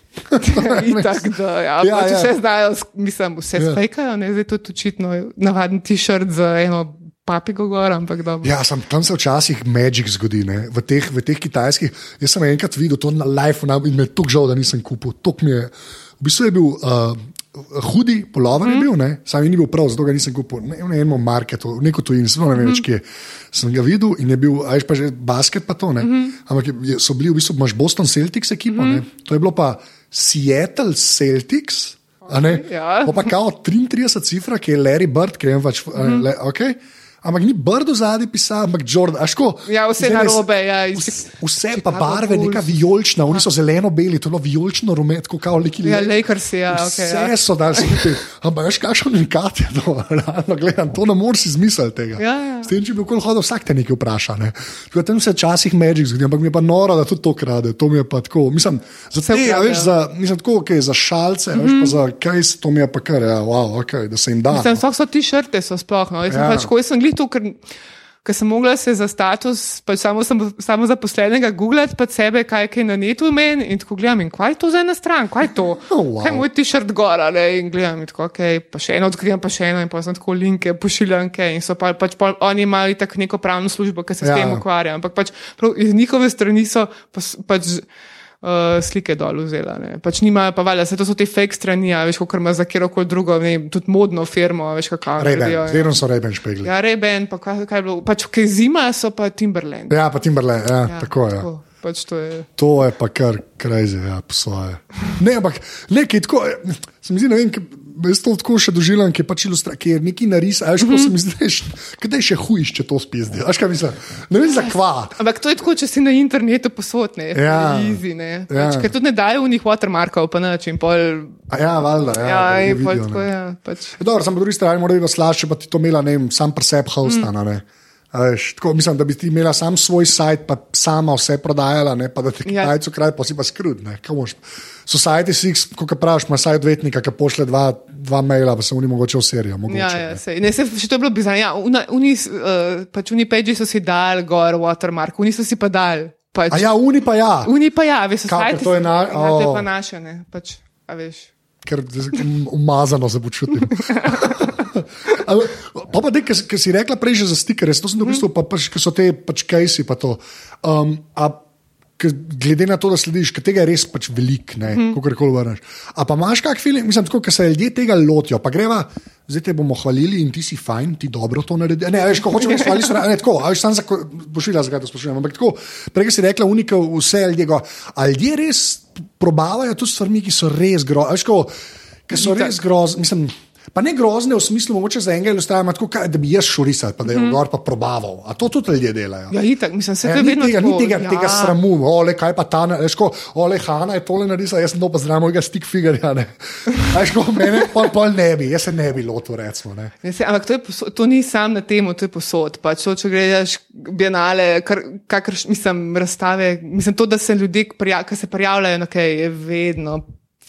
Itak, da, ja, Ja, ja, pač ja. vse znajo, mislim, vse Ja. ja. spajkajo, ne, zdaj tudi očitno navaden t-shirt za eno papigo gor, ampak dobro. Ja, sem, tam se včasih magik zgodi, ne? v teh, v teh kitajskih. Jaz sem enkrat videl to na live, in me je tako žal, da nisem kupil. Je, v bistvu je bil. Uh, Hudi polover je bil, ne? sam ni bil prav, zato ga nisem kupil. Ne, v enem marketu, v neko tujino, zelo ne vem, več kje. Sem ga videl in je bil, ajš pa že basket, pa to ne. Ampak je- so bili v bistvu, imaš Boston Celtics ekipo, ne? to je bilo pa Seattle Celtics. ne? Ja. Po pa kao 33 cifra, ki je Larry Bird, ki je pač, mm le, okay. Ampak ni Bird v zadnji pisal, ampak Jordan. a ško, Ja, vse ne- narobe, ja, iz- Vse, vse pa barve, neka vijolična, oni so zeleno-beli, to je bilo vijolično rumet, kot kao liki. Ja, Lakersi, ja, Vse okay, ja. so dali skupaj. Ampak veš, kakšen unikat je to, realno gledam, to ne moreš izmisliti tega. Ja, ja. S tem, če bi okoli hodil, vsak te nekaj vpraša. Ne. Tako Tam se včasih magic zgodi, ampak mi je pa noro, da tudi to krade. To mi je pa tako. Mislim, za, te, a ukradejo. veš, za, mislim, tako, okay, za šalce, mm -hmm. veš, pa za kaj to mi je pa kar, ja, wow, okay, da se jim da. Mislim, sploh so ti šrte, so sploh. No. Jaz sem Ja. pač, ko jaz sem glih tu, ker, ker sem mogla se za status, pač samo, samo zaposlenega googlati pa sebe, kaj je na netu meni in tako gledam, in kaj je to za ena stran, kaj je to? Oh, wow. Kaj je moj ti-shirt gora, ne? in gledam, in tako, okay, pa še eno odkrijem, pa še eno, in pa sem tako linke, pošiljanke, in so pa, pač pol, oni imajo tako neko pravno službo, ki se Ja. s tem ukvarja, ampak pač prav, iz njihove strani so pas, pač. Uh, slike dol vzela. Ne. Pač nimajo pa valjda, se to so te fake strani, a veš, kot ima za kjerkoli drugo, ne, tudi modno firmo, a veš, kako Reben, naredijo. vedno so reben špegli. Ja, Ja, Reben, pa kaj, kaj je bilo, pač kaj zima so pa Timberland. ja pa Timberland, ja, ja, tako je. Ja. Tako, pač to je. To je pa kar krajzi, ja, po svoje. Ne, ampak nekaj tako, eh, se mi zdi, ne vem, jaz to tako še doživljam, ki je pač ilustra, ki je neki naris, a veš, ko se mi zdi, da je še hujš, če to spizdi. Veš, kaj mislim? Ne vem, za kva. Ampak to je tako, če si na internetu posodne, Ja. easy, ne. Ja. Pač, ker tudi ne dajo v njih watermarkov, pa način, pol. A ja, valjda. Ja, Ja, ne in pol tako, ne. ja, pač. Dobro, sem po drugi strani moral biti slabše, pa ti to imela, ne vem, sam pri sebi hostana. Mm. Veš, tako, mislim, da bi ti imela sam svoj sajt, pa sama vse prodajala, ne, pa da ti Ja. Kitajcu kraj, pa si pa skrud. ne. Society Six, kot praviš, ima sajt odvetnika, ki pošle dva, dva maila, pa se oni mogoče userijo. Mogoče, Ja, ne. ja, sej. ne, se, še to je bilo bizarno. Ja, una- uni, uh, pač uni page so si dali gor watermark, uni so si pa dali. Pač, A ja, uni pa ja, Uni pa ja, veš, Kako, society to je na- ja, to je pa naše, ne, pač, a veš. ker umazano se počutim. Pa pa nekaj, ki si rekla prej že za stikere, to sem v bistvu, pa, pač, ki so te pač kajsi pa to. Um, a, glede na to, da slediš, ker tega je res pač veliko, mm. kako koli vrneš. A pa imaš kak film, mislim, tako, ker se ljudje tega lotijo, pa greva, zdaj te bomo hvalili in ti si fajn, ti dobro to naredi. Ne, veš, ko hočeš hvaliti, se ne, tako, a veš, sam za pošilja, zakaj to sprašujem. Ampak tako, prej si rekla, unika vse ljudje, go, a ljudje res probavajo tudi stvari, ki so res grozne. Ki so res grozne, mislim. Pa ne grozne v smislu, mogoče za enega ilustracija, tako kaj, da bi jaz šurisal, pa da je mm. gor pa probaval. A to tudi ljudje delajo. Ja, itak, mislim, se Ja, to je ni tega, tako. ni tega, ja. tega sramu, ole, kaj pa ta, veš, ko, ole, Hanna je tole narisala, jaz sem to pa zraven mojega stick figurja. ne. Veš, ko mene pol, pol ne bi, jaz se ne bi lotil, recimo. Ne. Ne, se, ampak to, posod, to ni sam na tem, to je posod. Pač, če gledaš bienale, kar, kakrš, mislim, razstave, mislim, to, da se ljudje, prija, ki se prijavljajo, okay, je vedno.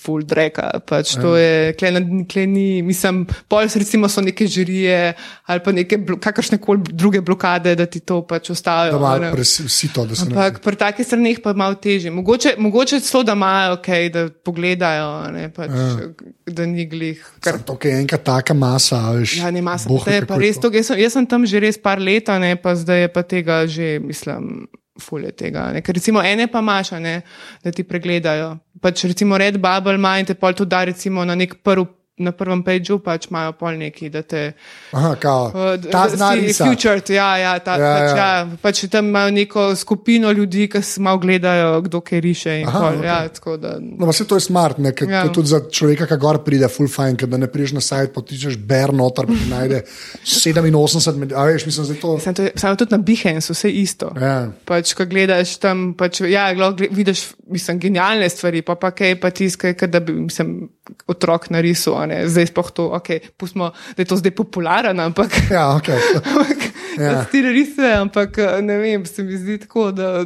Full dreka, pač to je, kle, kle ni, mislim, pol recimo so neke žirije ali pa neke, kakršne koli druge blokade, da ti to pač ostavijo. Da ne. presi to, da se ne. Ampak pri takih straneh pa je malo težje. Mogoče, mogoče celo, da imajo, okay, da pogledajo, ne, pač, ja. da ni glih. Kar, To je enkrat taka masa, veš. Ja, ne masa. Boh To je pa res to. Jaz sem, jaz sem tam že res par let, a ne, pa zdaj je pa tega že, mislim, fulje tega. Ne. Ker recimo ene pa imaš, a ne, da ti pregledajo. Pač recimo Red Bubble ima in te pol to da recimo na nek prvi. Na prvem pageu pač imajo pol neki, da te. Aha, kao, uh, ta da zna si risati. Futured, ja, ja, ta, Ja, pač, ja. ja. Pač tam imajo neko skupino ljudi, ki se malo gledajo, kdo kaj riše. in Aha, pol, okej. ja, tako da, No, vse to je smart, ne, ker Ja. tudi za človeka, ki gor pride, full fine, ker da ne priješ na sajt, potičeš ber noter, pa najde 87, med, a veš, mislim, da je to. Samo to je- samo tudi na Behance, vse isto. Ja. Pač, ko gledaš tam, pač, ja, lahko gle- vidiš mislim, genialne stvari, pa pa kaj pa tiskaj, da bi mislim, otrok narisal. Ne. Zdaj sploh to, okay, pustimo, da je to zdaj popularno, ampak. Ja, okay. Ja. Ja. Stil risuje, ampak eh, ne vem, se mi zdi tako, da.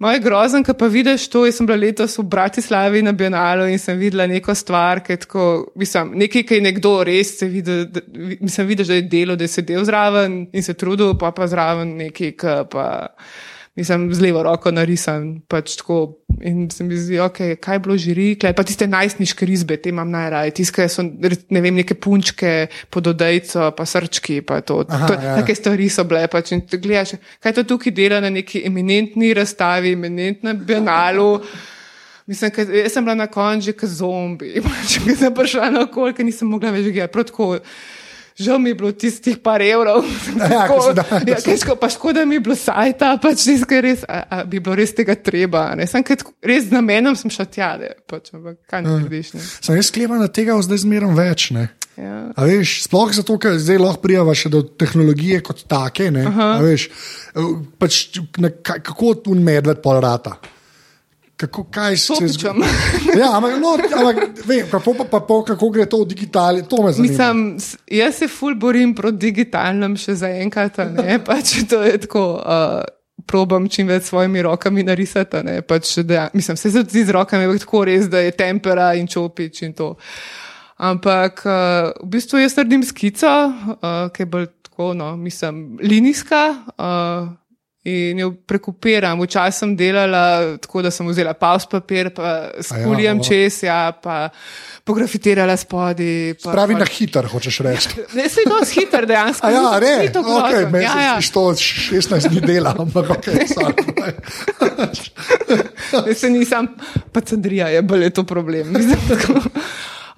Moj grozen, ki pa vidiš to, jaz sem bila letos v Bratislavi na Bienalu in sem videla neko stvar, ki je tako, mislim, nekaj, ki je nekdo res, se vidi, da, mislim, vidiš, da je delo, da je sedel zraven in se trudil, pa pa zraven nekaj, ki pa, mislim, z levo roko narisan, pač tako. In se mi zdi, okay, kaj je bilo žiri, klej, pa tiste najstniške risbe, te imam najraje, tiste so, ne vem, neke punčke pod odejco, pa srčki, pa to. Aha, to ja. take stvari so bile. Pač, in gledaš, kaj to tukaj dela na neki eminentni razstavi, eminentnem bienalu. Mislim, kad, jaz sem bila na koncu že kot zombi, pač, ko sem prišla na okolje, ker nisem mogla več gledati. Tako, Žal mi je bilo tistih par evrov, Ja, ko se da- ja, kaj, ško, pa škoda mi je bilo sajta, pač tiskaj res, a, a bi bilo res tega treba. ne. Sem kaj, tako- res z namenom sem šla tja, pač, ampak kaj Ja. narediš. Ne? Sem jaz sklepam, da tega zdaj zmeram več. Ne. Ja. A veš, sploh zato, ker zdaj lahko prijava še do tehnologije kot take. ne, a Veš, eh, pač, na, kako un medved pol rata. Kako, kaj se Topičem. Ja, ampak, no, ampak vem, kako, pa, pa, pa, kako gre to v digitali, to me zanima. Mislim, jaz se ful borim proti digitalnem še zaenkrat, a ne pač to je tako. Uh, Probam čim več s svojimi rokami narisati. ne, Pač, da, mislim, se zdi z rokami, ampak tako res, da je tempera in čopič in to. Ampak uh, v bistvu jaz naredim skico, uh, ki je bolj tako, no, mislim, linijska. Uh, In jo prekupiram. Včasih sem delala tako, da sem vzela paus papir, pa s A ja, kulijem o. čez, ja, pa pografitirala spodaj. pa- Pravi pa- na hiter, hočeš reči. Ne, se je dosti hiter dejansko. A ja, ni to okay, grozno. meni ja, ja. to 16 dni dela, ampak ok, sorry. Jaz se nisem, pa cendrija je bolj je to problem. Mislim.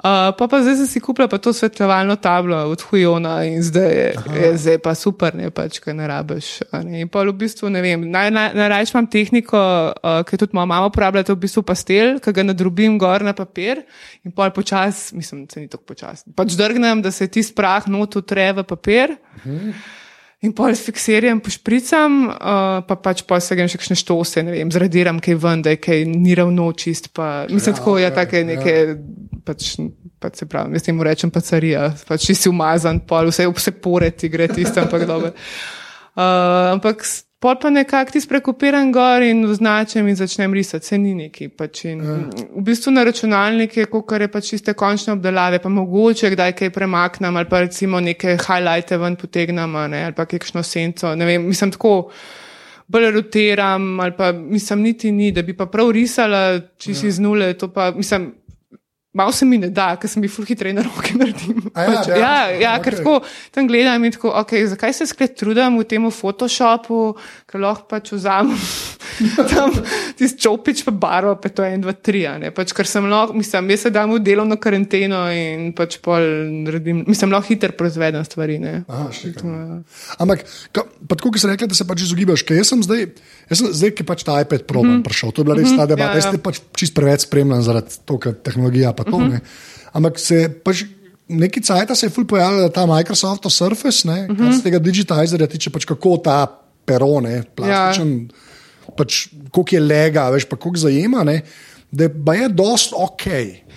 Uh, pa, pa zdaj sem si kupila pa to svetljevalno tablo od Hujona in zdaj je, je zdaj pa super, ne pač, kaj ne rabiš. Ne. In pa v bistvu ne vem, naj, naj, najraje imam tehniko, uh, ki jo tudi moja mama uporablja, to je v bistvu pastel, ki ga nadrobim gor na papir in pol počas, mislim, se ni tako počas. Pač drgnem, da se ti sprah not utre v papir. In pol s fikserjem pošpricam, uh, pa pač pa se grem še kakšne štose, ne vem, zradiram kaj ven, da je kaj ni ravno čist. Pa, mislim, ja, tako je, okej, take neke, pač, pač se pravi, jaz temu rečem pacarija, pač si umazan, pol, vse, vse pore ti gre tisto, ampak dobro. Uh, ampak pol pa nekako ti sprekopiram gor in označim in začnem risati, se ni neki. Pač in, v bistvu na računalnike, kot je pač čiste končne obdelave, pa mogoče kdaj kaj premaknem ali pa recimo neke highlighte ven potegnem ne, ali pa kakšno senco. Ne vem, mislim tako. Bolj rotiram, ali pa mislim, niti ni, da bi pa prav risala, če si z nule. to Pa, mislim, malo se mi ne da, ker sem jih ful hitreje na roke naredim. A ja, Pač, ja, dejansko? ja, ker Okej. tako tam gledam in tako, okay, zakaj se skrat trudim v tem Photoshopu, ker lahko pač vzamem tam tisti čopič pa barvo, pa to je en, dva, tri. ne. Pač, ker sem lahko, mislim, jaz se dam v delovno karanteno in pač pol naredim, mislim, lahko hiter proizvedem stvari. Ne. Aha, štekam. Ampak, ka, pa tako, ki si rekla, da se pač izogibaš, ker jaz sem zdaj, jaz sem zdaj, ki pač ta iPad Pro mm -hmm. prišel, to je bila res ta debata, ja, jaz ja. te pač čist preveč spremljam zaradi tega, tehnologija pa to. Mm -hmm. Ampak se pač. Neki cajt se je ful pojavil, da ta Microsoft Surface, ne, uh -huh. kar se tega digitizerja tiče, pač kako ta perone, plastičen, ja. Pač koliko je lega, veš, pa koliko zajema, ne, da je, dost ok.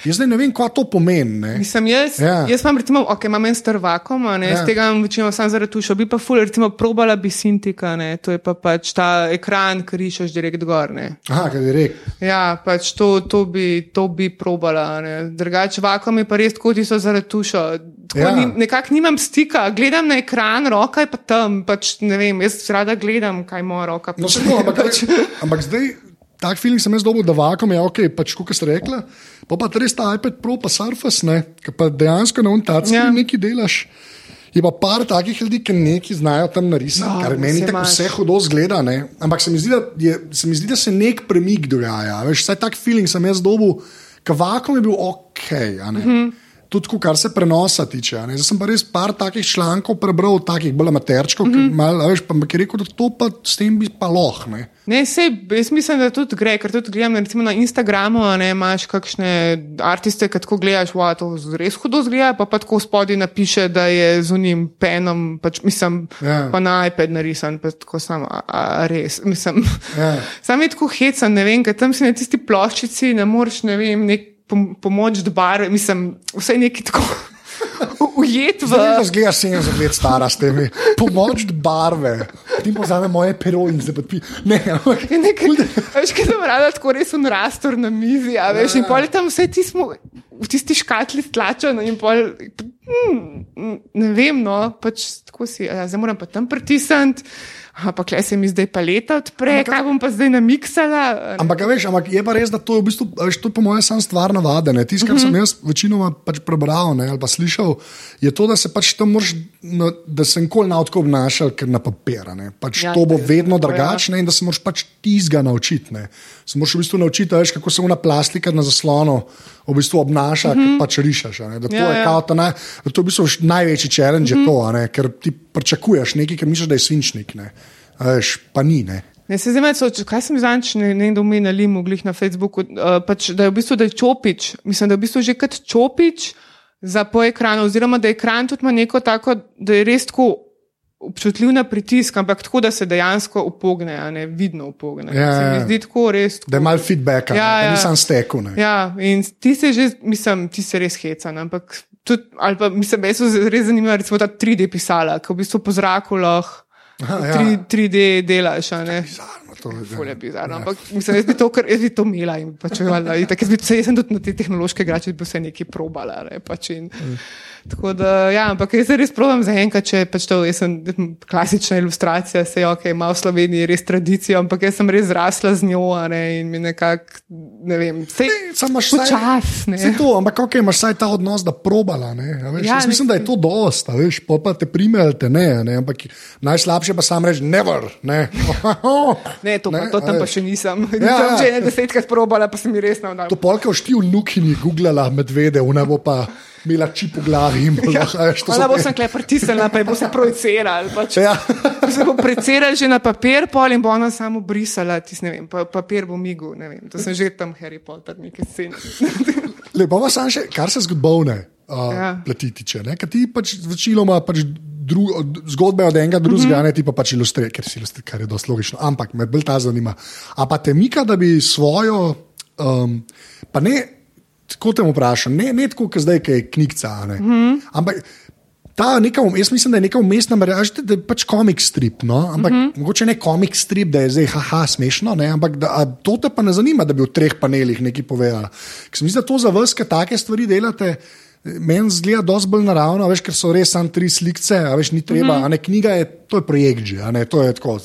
Jaz zdaj ne vem, kaj to pomeni. Ne. Mislim, jaz, Ja. ja. jaz imam, recimo, ok, imam en star vakum, ne, Ja. ja. tega imam večino sam zaradi tuša, bi pa ful, recimo, probala bi Sintika, ne, to je pa pač ta ekran, ki rišeš direkt gor, ne. Aha, kaj rekel. Ja, pač to, to, bi, to bi probala. Ne. Drugače, vakum je pa res tako, ti so zaradi tuša. Tako Ja. ni, nekako nimam stika, gledam na ekran, roka je pa tam, pač ne vem, jaz rada gledam, kaj moja roka No, počne. se to, ampak, ampak zdaj, tak feeling sem jaz dobil, da vakum je ok, pač kot ste rekli. Pa pa res ta iPad Pro, pa Surface, ne, ki pa dejansko na untacki ja. Nekaj delaš. Je pa par takih ljudi, ki nekaj znajo tam narisati, no, kar meni tako imaš. vse hudo zgleda. Ne? Ampak se mi, zdi, je, se mi zdi, da se nek premik dogaja. Veš, vsaj tak feeling sem jaz dobil, ker vakum je bil ok. a ne. Mhm. tudi kar se prenosa tiče. Zdaj sem pa res par takih člankov prebral, takih bolj amaterčkov, mm -hmm. ki, mal, a veš, pa, ki rekel, da to pa s tem bi pa loh. Ne. Ne, sej, jaz mislim, da tudi gre, ker tudi gledam recimo na Instagramu, ne imaš kakšne artiste, ki tako gledaš, wow, to res hudo zgleda, pa pa tako spodaj napiše, da je z unim penom, pač mislim, Ja. pa na iPad narisan, pa tako samo, a, a res, mislim. Ja. Sam je tako hecan, ne vem, ker tam si na tisti ploščici ne moreš, ne vem, nek pomoč barve, mislim, vse neki tako ujet v. Zdaj, da zgledaš 70 let stara s temi, pomoč barve, ti pa vzame moje pero in se podpi. Ne, ampak. Nekaj, veš, ki sem rada tako res un rastor na mizi, a veš, in pol je tam vse ti smo v tisti škatli stlačeno in pol, hmm, ne vem, no, pač tako si, ja, zdaj moram pa tam pritisniti, ampak le se mi zdaj paleta odpre, kaj bom pa zdaj namiksala. Ampak, veš, ampak je pa res, da to je v bistvu, veš, to je po mojem sam stvar navade. Tisto, kar Mhm. sem jaz večinoma pač prebral ne, ali pa slišal, je to, da se pač tam moraš, no, da se nikoli na tako obnašal, ker na papira. Ne. Pač Ja, to bo vedno ja. drugačne in da se moraš pač tizga naučiti. Ne. Se moraš v bistvu naučiti, veš, kako se una plastika na zaslonu v bistvu obnaša, mm -hmm. pač rišaš. a ne. Da to Ja, je ja. ta naj, da to je v bistvu največji challenge, mm -hmm. to, ne, ker ti pričakuješ nekaj, kar misliš, da je svinčnik. Ne. A Veš, pa ni. Ne. Ne, se zdaj, so, kaj sem zadnjič ne, ne domenili, mogli na Facebooku, uh, pač, da je v bistvu da je čopič, mislim, da je v bistvu že kot čopič za po ekranu, oziroma da ekran tudi ima neko tako, da je res tako občutljiv na pritisk, ampak tako, da se dejansko upogne, a ne vidno upogne. Ja, se mi ja. zdi tako res. Tako, Da je malo feedbacka, Ja, ja, nisem stekel. Ne. Ja, in ti se že, mislim, ti se res hecan, ampak tudi, ali pa mislim, me so res zanimiva, recimo ta 3D pisala, ki v bistvu po zraku lahko ja. 3, 3D delaš. Bizarno, to je, ja. Ful je bizarno, ampak mislim, jaz bi to, kar, jaz bi to imela in pač, valjda, itak, jaz, bi, jaz sem tudi na te tehnološke igrače, bi vse nekaj probala. Ne, pač in, tako da, ja, ampak jaz se res provam za enkrat, če pač to, jaz sem klasična ilustracija, se je ok, ima v Sloveniji res tradicijo, ampak jaz sem res zrasla z njo ne, in mi nekako, ne vem, vse Samo vsaj- počasne. Vse to, ampak okay, imaš vsaj ta odnos, da probala. Ne, a veš, Ja, ja, mislim, da je to dosta, veš, pa te prime ali te ne, ne. Ampak najslabše pa sam reči, never. Ne, Ne, to, pa, Ne, to tam pa še nisem. Ja, Ja, ja. že ne desetkrat probala, pa sem mi res navdal. To polka v štiv nukini googlala medvede, una bo pa imela čip v glavi in bo lahko. a veš, to so Ona bo sem kle pritisnila, pa je bo se projicirala. Pač. Ja. Se bo projicirala že na papir, pol in bo ona samo brisala, tis, vem, pa, papir bo migu. To sem že tam Harry Potter, neki scen. Lepo sam še, kar se zgodbovne uh, Ja. ja. plati tiče. Ker ti pač večinoma pač dru, zgodbe od enega drugega, mm -hmm. ne ti pa pač ilustriraš, ker si ilustriraš, kar je dosti logično. Ampak me bolj ta zanima. A pa te mika, da bi svojo, um, pa ne, tako te vprašam, ne, ne tako, kot zdaj, ki je knjiga. Mm -hmm. Ampak. Ta neka, jaz mislim, da je neka umestna mreža, da je pač komik strip. No? Ampak uh -huh. mogoče ne komik strip, da je zdaj haha smešno, ne? ampak da, to te pa ne zanima, da bi v treh panelih nekaj povedala. Ker se mi zdi, da to za vas, ki take stvari delate. Meni zgleda dosti bolj naravno, veš, ker so res samo tri slike, a veš, ni treba. Uh -huh. ne, knjiga je, to je projekt že, ne, to je tako,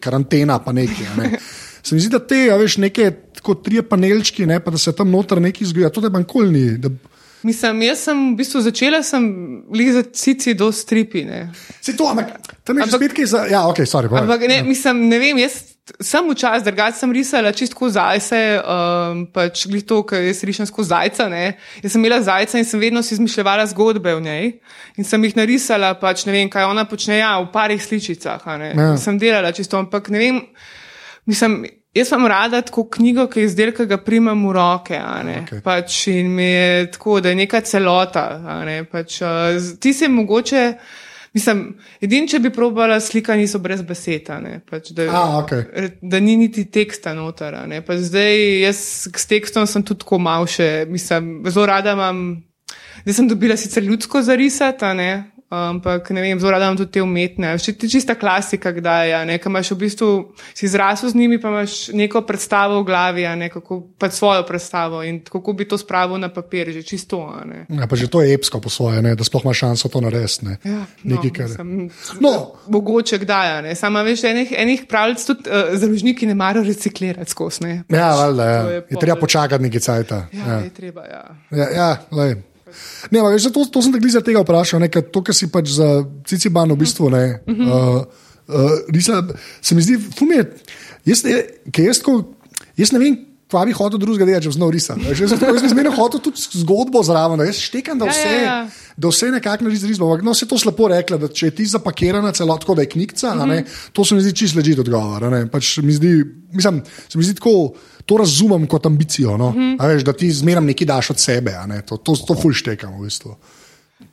karantena pa nekaj. Ne. Se mi zdi, da te, a veš, neke tako trije panelčki, ne, pa da se tam noter nekaj zgodi, to je bankolni. Da, Mislim, jaz sem v bistvu začela, sem lizati cici do stripi. Ne. se to, ampak tam je že Ampak- spet kaj za. Ja, ok, sorry. povej. Ampak ne, mislim, ne vem, jaz sem včasih, drugače sem risala čisto zajce, um, pač glih to, ker jaz rišem skozi zajca. Ne. Jaz sem imela zajca in sem vedno si izmišljala zgodbe v njej in sem jih narisala, pač ne vem, kaj ona počne, ja, v parih sličicah. Ja. Sem delala čisto, ampak ne vem, mislim. Jaz imam rada tako knjigo, ki je izdelek, ki ga primem v roke. Okay. Pač in mi je tako, da je neka celota. Ne, pač, uh, ti se mogoče, mislim, edin, če bi probala slika, niso brez beseda. Ne, pač, da, A, okej. da ni niti teksta noter. pač zdaj jaz s tekstom sem tudi tako mal še, mislim, zelo rada imam. Zdaj sem dobila sicer ljudsko zarisati, ampak ne vem, zelo rada imam tudi te umetne. Še čista klasika, kdaj je, ne, ker imaš v bistvu, si zrasel z njimi, pa imaš neko predstavo v glavi, a ne, kako, pač svojo predstavo in kako bi to spravil na papir, že čisto. ne. Ja, pa že to je epsko po svoje, ne, da sploh imaš šanso to narediti. Ne. Ja, Nekaj, no, kar- mislim, No. Mogoče kdaj, ne. Sama veš, enih, enih pravljic tudi uh, založniki ne marajo reciklirati skozi. Ja, valjda, ja. Je je, treba počakati nekaj cajta. Ja, Ja. je treba, ja. Ja, ja, lej. Ne, veš, to, to sem te glede tega vprašal, ne, to, kar si pač za Ciciban v bistvu ne. Uh, uh, risa, se mi zdi, fum je, jaz, ker jaz, tako, jaz ne vem, kva bi hotel drugega delati, če bi znal risati. Jaz sem zmeraj hotel tudi zgodbo zraven, da jaz štekam, da Ja, vse, ja, ja. da vse nekako naredi z risbo. Ampak no, se to slepo rekla, da če je ti zapakirana celotko, da je knjiga, mm Mhm. -hmm. to se mi zdi čist ležit odgovor. a ne. Pač mi zdi, mislim, se mi zdi tako, to razumem kot ambicijo. No? Mm Mhm. -hmm. veš, da ti zmeraj nekaj daš od sebe, ne. to, to, to ful štekam v bistvu.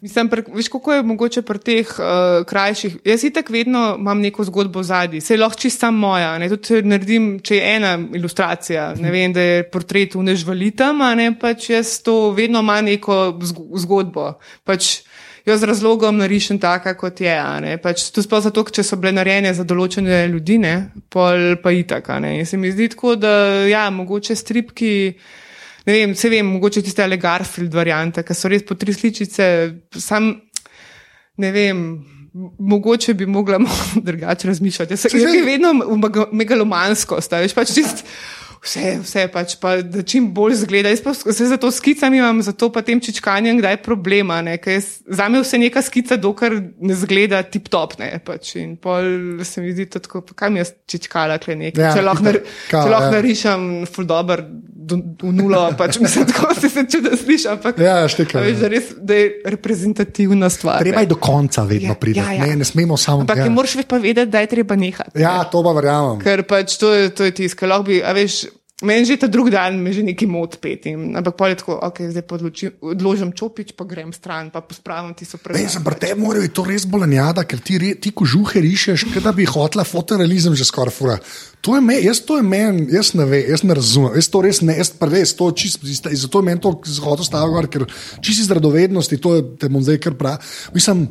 Mislim, pre, veš, kako je mogoče pri teh uh, krajših. Jaz itak vedno imam neko zgodbo zadnji, se lahko čista moja. Ne, tudi če naredim, če je ena ilustracija, ne vem, da je portret v nežvalitem, a ne pač jaz to vedno imam neko zg- zgodbo. Pač jaz z razlogom narišem taka, kot je. Pač to sploh zato, če so bile narejene za določene ljudi, ne, pol pa itak. a ne. In se mi zdi tako, da ja, mogoče stripki. Ne vem, se vem, mogoče tiste ali Garfield variante, ki so res po tri sličice, sam ne vem. Mogoče bi mogla drugače razmišljati. Jaz, je vedno megalomansko, veš pač čist. Vse, vse pač, pa, da čim bolj zgleda. Jaz pa se za to skicam imam, zato pa tem čičkanjem kdaj problema. Ne? jaz- Za me vse neka skica, dokler ne zgleda tip-top. Ne? Pač. In pol se mi zdi to tako, mi je čičkala, kle nekaj. Ja, če lahko, nar. Ka, če lahko ja. narišem ful dober do- v nulo, pač mislim, tako se se čudo sliši, ampak Ja, štekam, a veš, ja. da, res, da je reprezentativna stvar. Treba ne. je do konca vedno Ja, priti. ja, ja. Ne, ne smemo samo. Ampak ja. ja. moraš pa vedeti, da je treba nehati. ja, to pa verjamem. Ker pač to je, to je tisk, lahko bi, a veš. Meni že ta drugi dan me že neki mod pet, in, ampak pa je tako, ok, zdaj pa odložim čopič, pa grem stran, pa pospravim ti so Ne, preveč. sem pri tebi moral biti to res bolanjada, ker ti, re, ti kožuhe rišeš, kot da bi hotela fotorealizem že skoraj fura. To je me, jaz to je meni, jaz ne vem, jaz ne razumem, jaz to res ne, jaz pa res to čisto, zato je meni to zhodo stavljati, ker čisto iz radovednosti, to je, te bom zdaj kar prav. Mislim,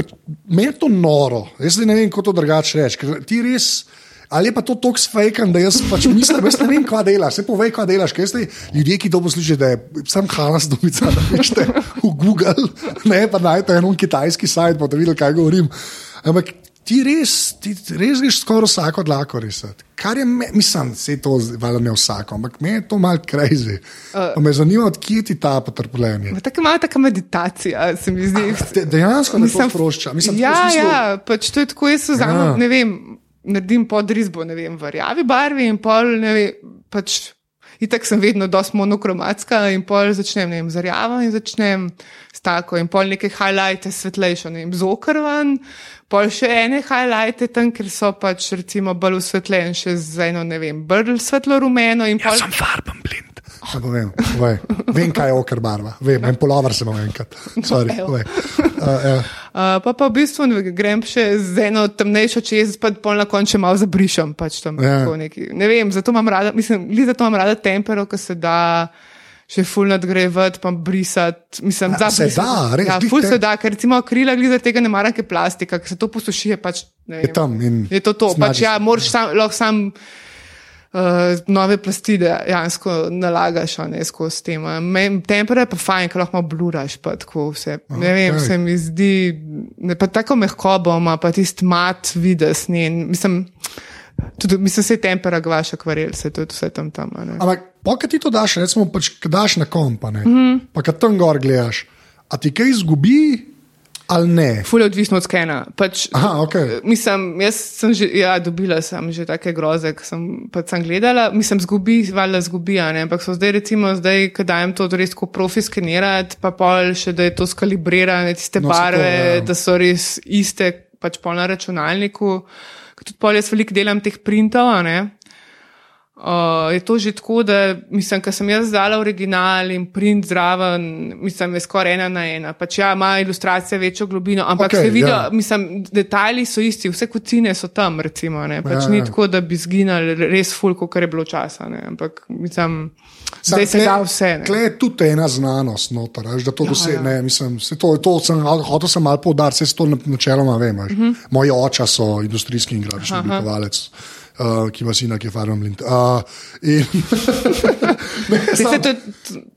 pač, meni je to noro, jaz ne vem, kako to drugače reči, ker ti res. Ali je pa to tako sfejkan, da jaz pač mislim, jaz ne vem, kaj delaš, se povej, kaj delaš. Kaj zdaj, ljudje, ki to poslušajo, da je sam halas dobica, da pišete v Google, ne pa najdete en kitajski sajt, pa da vidite, kaj govorim. Ampak ti res, ti res greš skoraj vsako dlako risati. Kar je, me, mislim, se to valjda ne vsako, ampak me je to mal crazy. Uh, me zanima, odkje ti ta potrpljenje. Tako malo taka meditacija, se mi zdi. De, dejansko me to sprošča. Mislim, ja, smislu- ja, pač to je tako, jaz vzamem, ja. ne vem, naredim podrizbo, ne vem, v rjavi barvi in pol, ne vem, pač. Itak sem vedno dosti monokromatska in pol začnem ne vem, z rjavo in začnem s tako in pol neke highlighte svetlejše, ne vem, z okrvan, pol še ene highlighte tam, ker so pač recimo bolj osvetljeni še z eno, ne vem, bolj svetlo rumeno in pol. Jaz sem farben blind. Ja, povem, povej. Vem, kaj je okr barva. Vem, en polover sem enkrat. Sorry, povej. uh, ja. Uh, pa pa v bistvu vem, grem še z eno temnejšo čez, pa pol na koncu malo zabrišem. Pač tam, Ja. tako neki. Ne vem, zato imam rada, mislim, li zato imam rada tempero, ki se da še ful nadgrevati, pa brisati. Mislim, Ja, da se da, res, Ja, ful se da, ker recimo akrila, zaradi tega ne maram, ker plastika, ker se to posuši, je pač. ne Je vem, tam in Je to to, pač ja, moraš sam, lahko sam. Uh, nove plasti dejansko nalagaš, ne skozi tem. Tempera je pa fajn, ker lahko bluraš. Pa tako vse. Ne vem, se mi zdi, ne, pa tako mehkobo ima, pa tisti mat vides. njen. Mislim, tudi, mislim, se tempera gvaš akvarel, se tudi vse tam tam. ne. Ampak, pa kaj ti to daš, recimo, pač, daš na kompa, ne, mm -hmm. pa kad tam gor gledaš, a ti kaj izgubi ali ne? Ful je odvisno od skena. Pač, Aha, ok. Mislim, jaz sem že, ja, dobila sem že take groze, ki sem, pač sem gledala, mislim, zgubi, valjda zgubi, ne, ampak so zdaj, recimo, zdaj, ko dajem to res tako profi skenirati, pa pol še, da je to skalibrirane, tiste No, se to, barve, ja. da so res iste, pač pol na računalniku, tudi pol jaz veliko delam teh printov, ne. Uh, je to že tako, da mislim, ker sem jaz zdala original in print zraven, mislim, je skoraj ena na ena. Pač ja, ima ilustracija večjo globino, ampak okay, se vidijo, ja. ja. mislim, detajli so isti, vse kocine so tam, recimo, ne. Pač Ja, ja, ni ja. tako, da bi zginali res fulko, kar je bilo časa, ne. Ampak mislim, zdaj se tle- da vse. Ne. Tle je tudi ena znanost, noter, veš, da to Ja, dose, ja. ne, mislim, se to, to sem, hotel sem malo poudariti, se to na- načeloma vem. Uh Mhm. -huh. Moji oča so industrijski in grafični oblikovalec. Uh, ki ima sina, ki je farben blind. Uh, in, ne, sam- se to je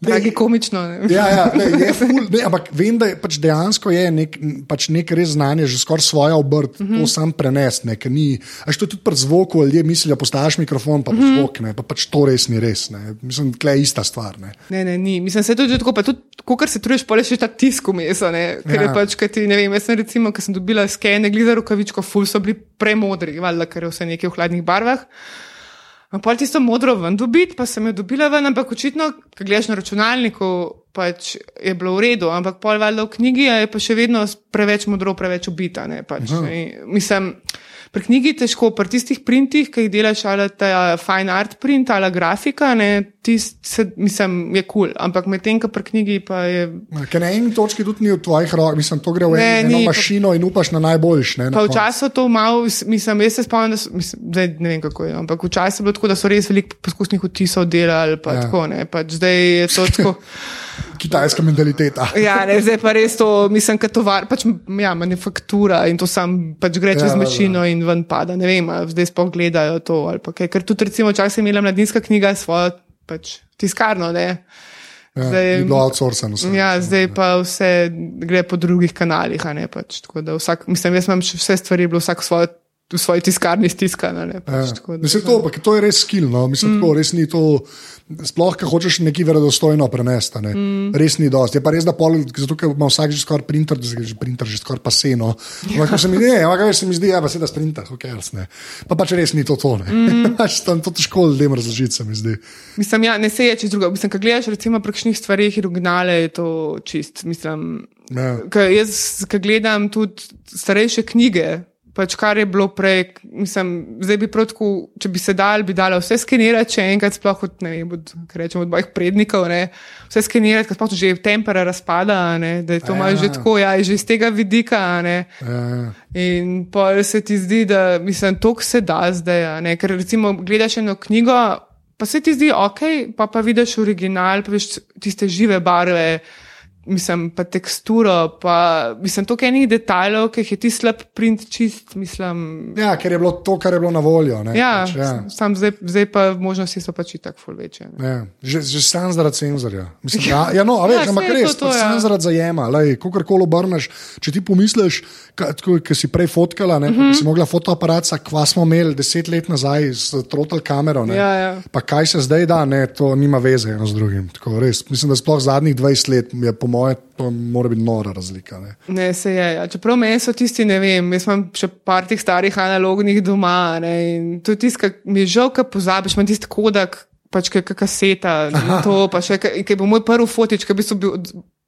tragikomično. Ne. Ja, ja, ne, je ful, ne, ampak vem, da je pač dejansko je nek, pač nek res znanje, že skoraj svoja obrt, mm -hmm. to sam prenesti. Ne, ker ni- a što tudi pri zvoku ljudje mislijo, postaviš mikrofon, pa mm -hmm. zvok, ne, pa pač to res ni res. Ne. Mislim, da je ista stvar. Ne. Ne, ne, ni. Mislim, se je to že tako, pa tudi, ko se truješ, pa še ta tisk vmes, a ne. Ker Ja. je pač, kaj ti, ne vem, jaz sem recimo, ko sem dobila skene, gleda rokavičko, ful so bili premodri, valjda, ker je vse nekaj v hladnih barvah. Pa tisto modro ven dobiti, pa sem jo dobila ven, ampak očitno, ko gledaš na računalniku, pač je bilo v redu, ampak pol valjda v knjigi je pa še vedno preveč modro, preveč ubita. Ne, pač. Mislim, pri knjigi je težko, pri tistih printih, ki jih delaš, ali ta fine art print, ali grafika, ne, tist, se, mislim, je kul, cool. ampak medtem, ko pri knjigi pa je. Ker na eni točki tudi ni v tvojih rokah, mislim, to gre v ne, eno ni, mašino pa, in upaš na najboljš. Ne, na pa včasih to malo, mislim, jaz se spomnim, da so, mislim, zdaj ne vem kako je, ampak včasih je bilo tako, da so res veliko poskusnih odtisov delali, pa ja. tako, ne, pač zdaj je to tako. kitajska mentaliteta. ja, ne, zdaj pa res to, mislim, kot tovar, pač ja, manufaktura in to sam pač gre čez ja, mašino in ven pada. Ne vem, zdaj sploh gledajo to. Kaj, ker tudi, recimo, včasih je imela mladinska knjiga svojo pač, tiskarno. Ne. Ja, zdaj je bilo outsourceno. Ja, zdaj pa vse gre po drugih kanalih. Ne, pač, vsak, mislim, jaz imam vse stvari, bilo vsak svojo v svoji tiskarni stiskana. Ne, pač, ja. Mislim, to, to je res skill. No? Mislim, mm. tako, res ni to, sploh, če hočeš nekaj verodostojno prenesti. Mm. Res ni dosti. Je pa res, da pol, zato ima vsak že skoraj printer, že printer že skoraj paseno. Ampak se mi zdi, ampak se mi zdi, ja, pa se da sprinter, ok, ne. Pa pač res ni to to. Mm. Tam to težko ljudem razložiti, se mi zdi. Mislim, ja, ne se je čez drugo. Mislim, kad gledaš recimo prekšnih stvarih, originale je to čist. Mislim, ja. Jaz, ki gledam tudi starejše knjige, pač kar je bilo prej, mislim, zdaj bi protko, če bi se dal, bi dala vse skenirati, če enkrat sploh od, ne vem, od, rečemo, od mojih prednikov, ne, vse skenirati, ker sploh že tempera razpada, ne, da je to malo že tako, ja, že iz tega vidika, ne. Ja, ja. In pa se ti zdi, da, mislim, to se da zdaj, ne, ker recimo gledaš eno knjigo, pa se ti zdi ok, pa pa vidiš original, pa veš tiste žive barve mislim, pa teksturo, pa mislim, toliko enih detajlov, ki jih je ti slab print čist. Mislim. Ja, ker je bilo to, kar je bilo na voljo. Ne, ja, pač, ja. Sam zdaj, zdaj pa možnosti so pač tako ful večje. Ja, že, že sam zaradi cenzorja. Mislim, ja, ja, no, veš, ja, ampak res, to, to, ja. sam zaradi zajema. Kakorkoli obrneš, če ti pomisliš, ki si prej fotkala, ne, uh -huh. si mogla fotoaparat, kva smo imeli deset let nazaj z trotel kamero. Ja, ja. Pa kaj se zdaj da, ne, to nima veze eno z drugim. Tako, res, mislim, da sploh zadnjih 20 let je po mojem, to mora biti nora razlika. Ne, ne se je. Ja. Čeprav meni so tisti, ne vem, jaz imam še par teh starih analognih doma. Ne, in to je tisto, kar mi je žal, kar pozabiš, imam tisti kodak. Pač kaj kaseta, to pa še kaj bo moj prvi fotič, ki bi bil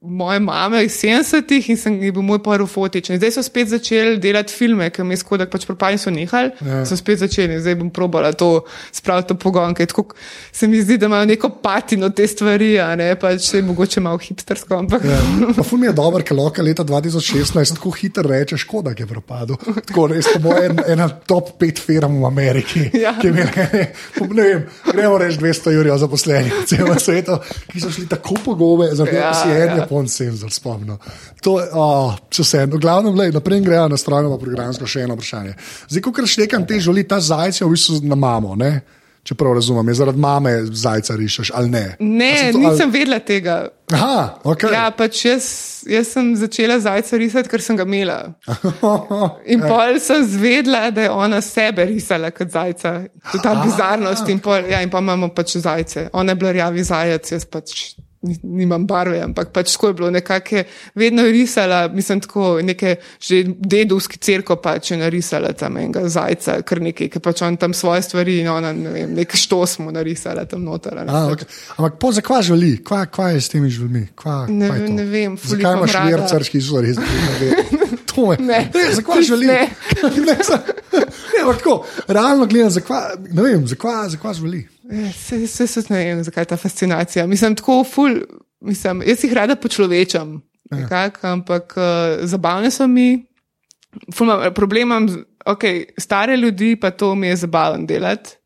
moje mame iz 70-ih in sem bil moj prvi fotič. Zdaj so spet začeli delati filme, ker mi je skodaj, pač propali so nehali, ja. so spet začeli in zdaj bom probala to spraviti v pogon. Tako se mi zdi, da imajo neko patino te stvari, a ne pač se mogoče malo hipstersko. Ampak... Ja. Fum je dober, ker loka leta 2016 tako hitro reče, škoda, da je propadel. Tako res, to bo en, ena top pet firm v Ameriki. Ja. Ne, ne, ne vem, gremo reči 200 jurjev zaposlenih v celem svetu, ki so šli tako pogobe, zato ja, si en. Ja on senzor spomnil. To je, oh, če se eno, glavno, le, naprej grejo na strojno programsko še eno vprašanje. Zdaj, ko rečem, te želi ta zajec, v bistvu na mamo. Ne? Če prav razumem, je zaradi mame zajca rišeš ali ne? Ne, to, nisem ali... vedela tega. Aha, okay. Ja, pač jaz, jaz sem začela zajca risati, ker sem ga imela. In pol sem zvedela, da je ona sebe risala kot zajca. To je ta bizarnost. In pol, ja, in pa imamo pač zajce. Ona je bila rjavi zajec, jaz pač nimam barve, ampak pač tako je bilo nekako, vedno je risala, mislim, tako neke že dedovski crko pač je narisala tam enega zajca, kar nekaj, ki pač on tam svoje stvari in ona, ne vem, nekaj što smo narisala tam noter. A, okay. Ampak po zakva želi, kva, kva je s temi želmi? Kva, ne, kva ne vem, zakaj imaš mir carski izvor? To je. Ne, ne zakaj želi? Ne. ne, ne, tako, realno gledam, zakaj, ne vem, zakaj, zakaj želi. Se, se, se, ne vem, zakaj ta fascinacija. Mislim, tako ful, mislim, jaz jih rada počlovečam, ja. nekak, ampak uh, zabavne so mi. Ful, problem imam, ok, stare ljudi pa to mi je zabaven delati.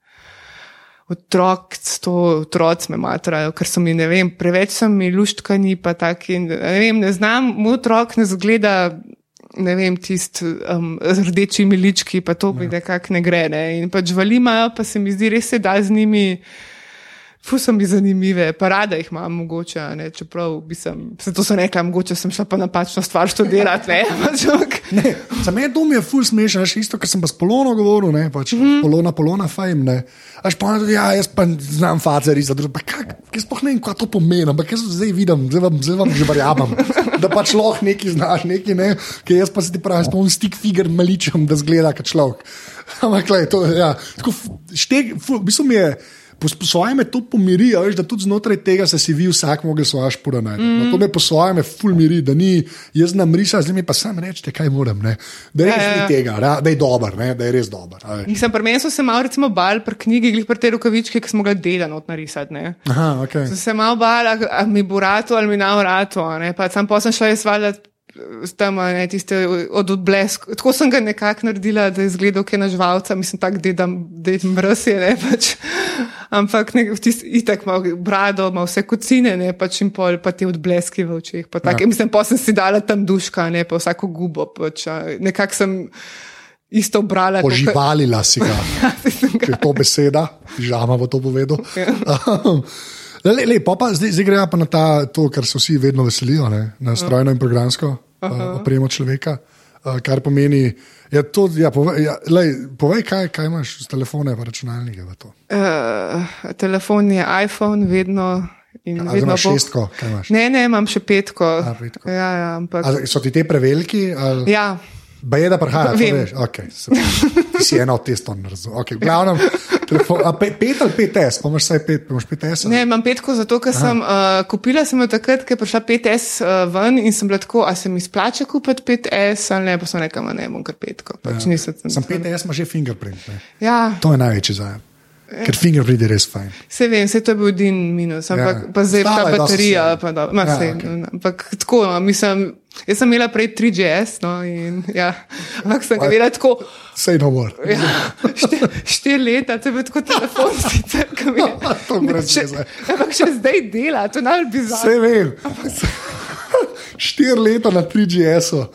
Otrok, to otroci me matrajo, ker so mi, ne vem, preveč so mi luštkani, pa taki, ne vem, ne znam, moj otrok ne zgleda ne vem, tisti um, rdeči milički, pa to mi ja. nekako ne gre. Ne? In pač valimajo, pa se mi zdi res, da z njimi. Fu so mi zanimive, pa rada jih imam, mogoče, ne, čeprav bi sem, se to so rekla, mogoče sem šla pa napačno stvar študirati, ne, pač, ne. Za me dom je ful smešen, še isto, ker sem pa s polono govoril, ne, pač, mm -hmm. polona, polona, fajn, ne. Až pa tudi, ja, jaz pa znam za druge, pa kak, jaz pa ne vem, kaj to pomeni, ampak jaz zdaj vidim, zdaj vam, zdaj vam že verjamem, da pač lahko neki znaš, neki ne, ker jaz pa se ti pravi, spomnim stik figur maličem, da zgleda kot človek. Ampak, glej, to, ja, tako, šteg, ful, v bistvu mi je. Po, po svojem to pomiri, a veš, da tudi znotraj tega se si vi vsak mogel svoje špore najti. Mm. No, to me po svojem me ful miri, da ni jaz nam risa, zdaj mi pa sam rečete, kaj moram. Ne? Da je res Ja, ja. ni tega, da, da je dober, ne? da je res dober. Mislim, pri meni so se malo recimo bal pri knjigi, glih pri te rokavičke, ki smo ga dela not narisati. Ne. Aha, okay. Sem se malo bala, a mi bo rato ali mi na vrato. Sam pa sem šla jaz valjda s tam, ne, tiste od odblesk. Tako sem ga nekako naredila, da je izgledal, kot je na živalca, mislim, tak, da je mrz je, ne pač. Ampak tisti itak ima brado, ima vse kocine, ne pač in pol, pa te odbleski v očeh. Pa tak, ja. Mislim, pa sem si dala tam duška, ne pa vsako gubo. Pač, nekako sem isto brala. Poživalila si ga, Ja, ga. ker je to beseda, žama bo to povedal. Ja. Le, le, pa pa zdaj, zdaj gremo pa na ta, to, kar se vsi vedno veselijo, ne? na strojno in programsko uh, opremo človeka. Uh, kar pomeni, ja, to, ja, povej, ja, lej, povej kaj, kaj imaš z telefone in računalnike. Uh, telefon je iPhone, vedno. In A, vedno imaš bo- šestko, kaj imaš? Ne, ne, imam še petko. A, petko. Ja, ja, ampak. A, so ti te preveliki? Ali... Ja, Ba je, da prihaja, Vem. veš. Okay, ti si eno testov naredil. Okay, glavnem, telefon, a pe, pet ali pet S, pa imaš vsaj pet, imaš pet S. ne, imam petko zato, ker sem uh, kupila sem jo takrat, ker je prišla 5S uh, ven in sem bila tako, a se mi splača kupiti 5S ali ne, pa sem rekla, "Ma ne, bom kar petko. Pač ja. nisem, Sem pet S, ima že fingerprint. Ne? Ja, To je največji zajem. Ker fingerprint je res fajn. se vem, vse to je bil din minus, ampak Ja. pa zdaj Stala ta je baterija. Pa, do, ma, Ja, ja, okej. okay. Ampak tako, no, mislim, jaz sem imela prej 3GS, no, in ja, ampak sem ga imela tako. Sej no more. Ja, štiri, štiri leta, to je bil tako telefon, sicer, ki mi je. To brez Še- veze. Ampak še zdaj dela, to je najbolj bizarno. Vse vem. Štiri leta na 3GS-u,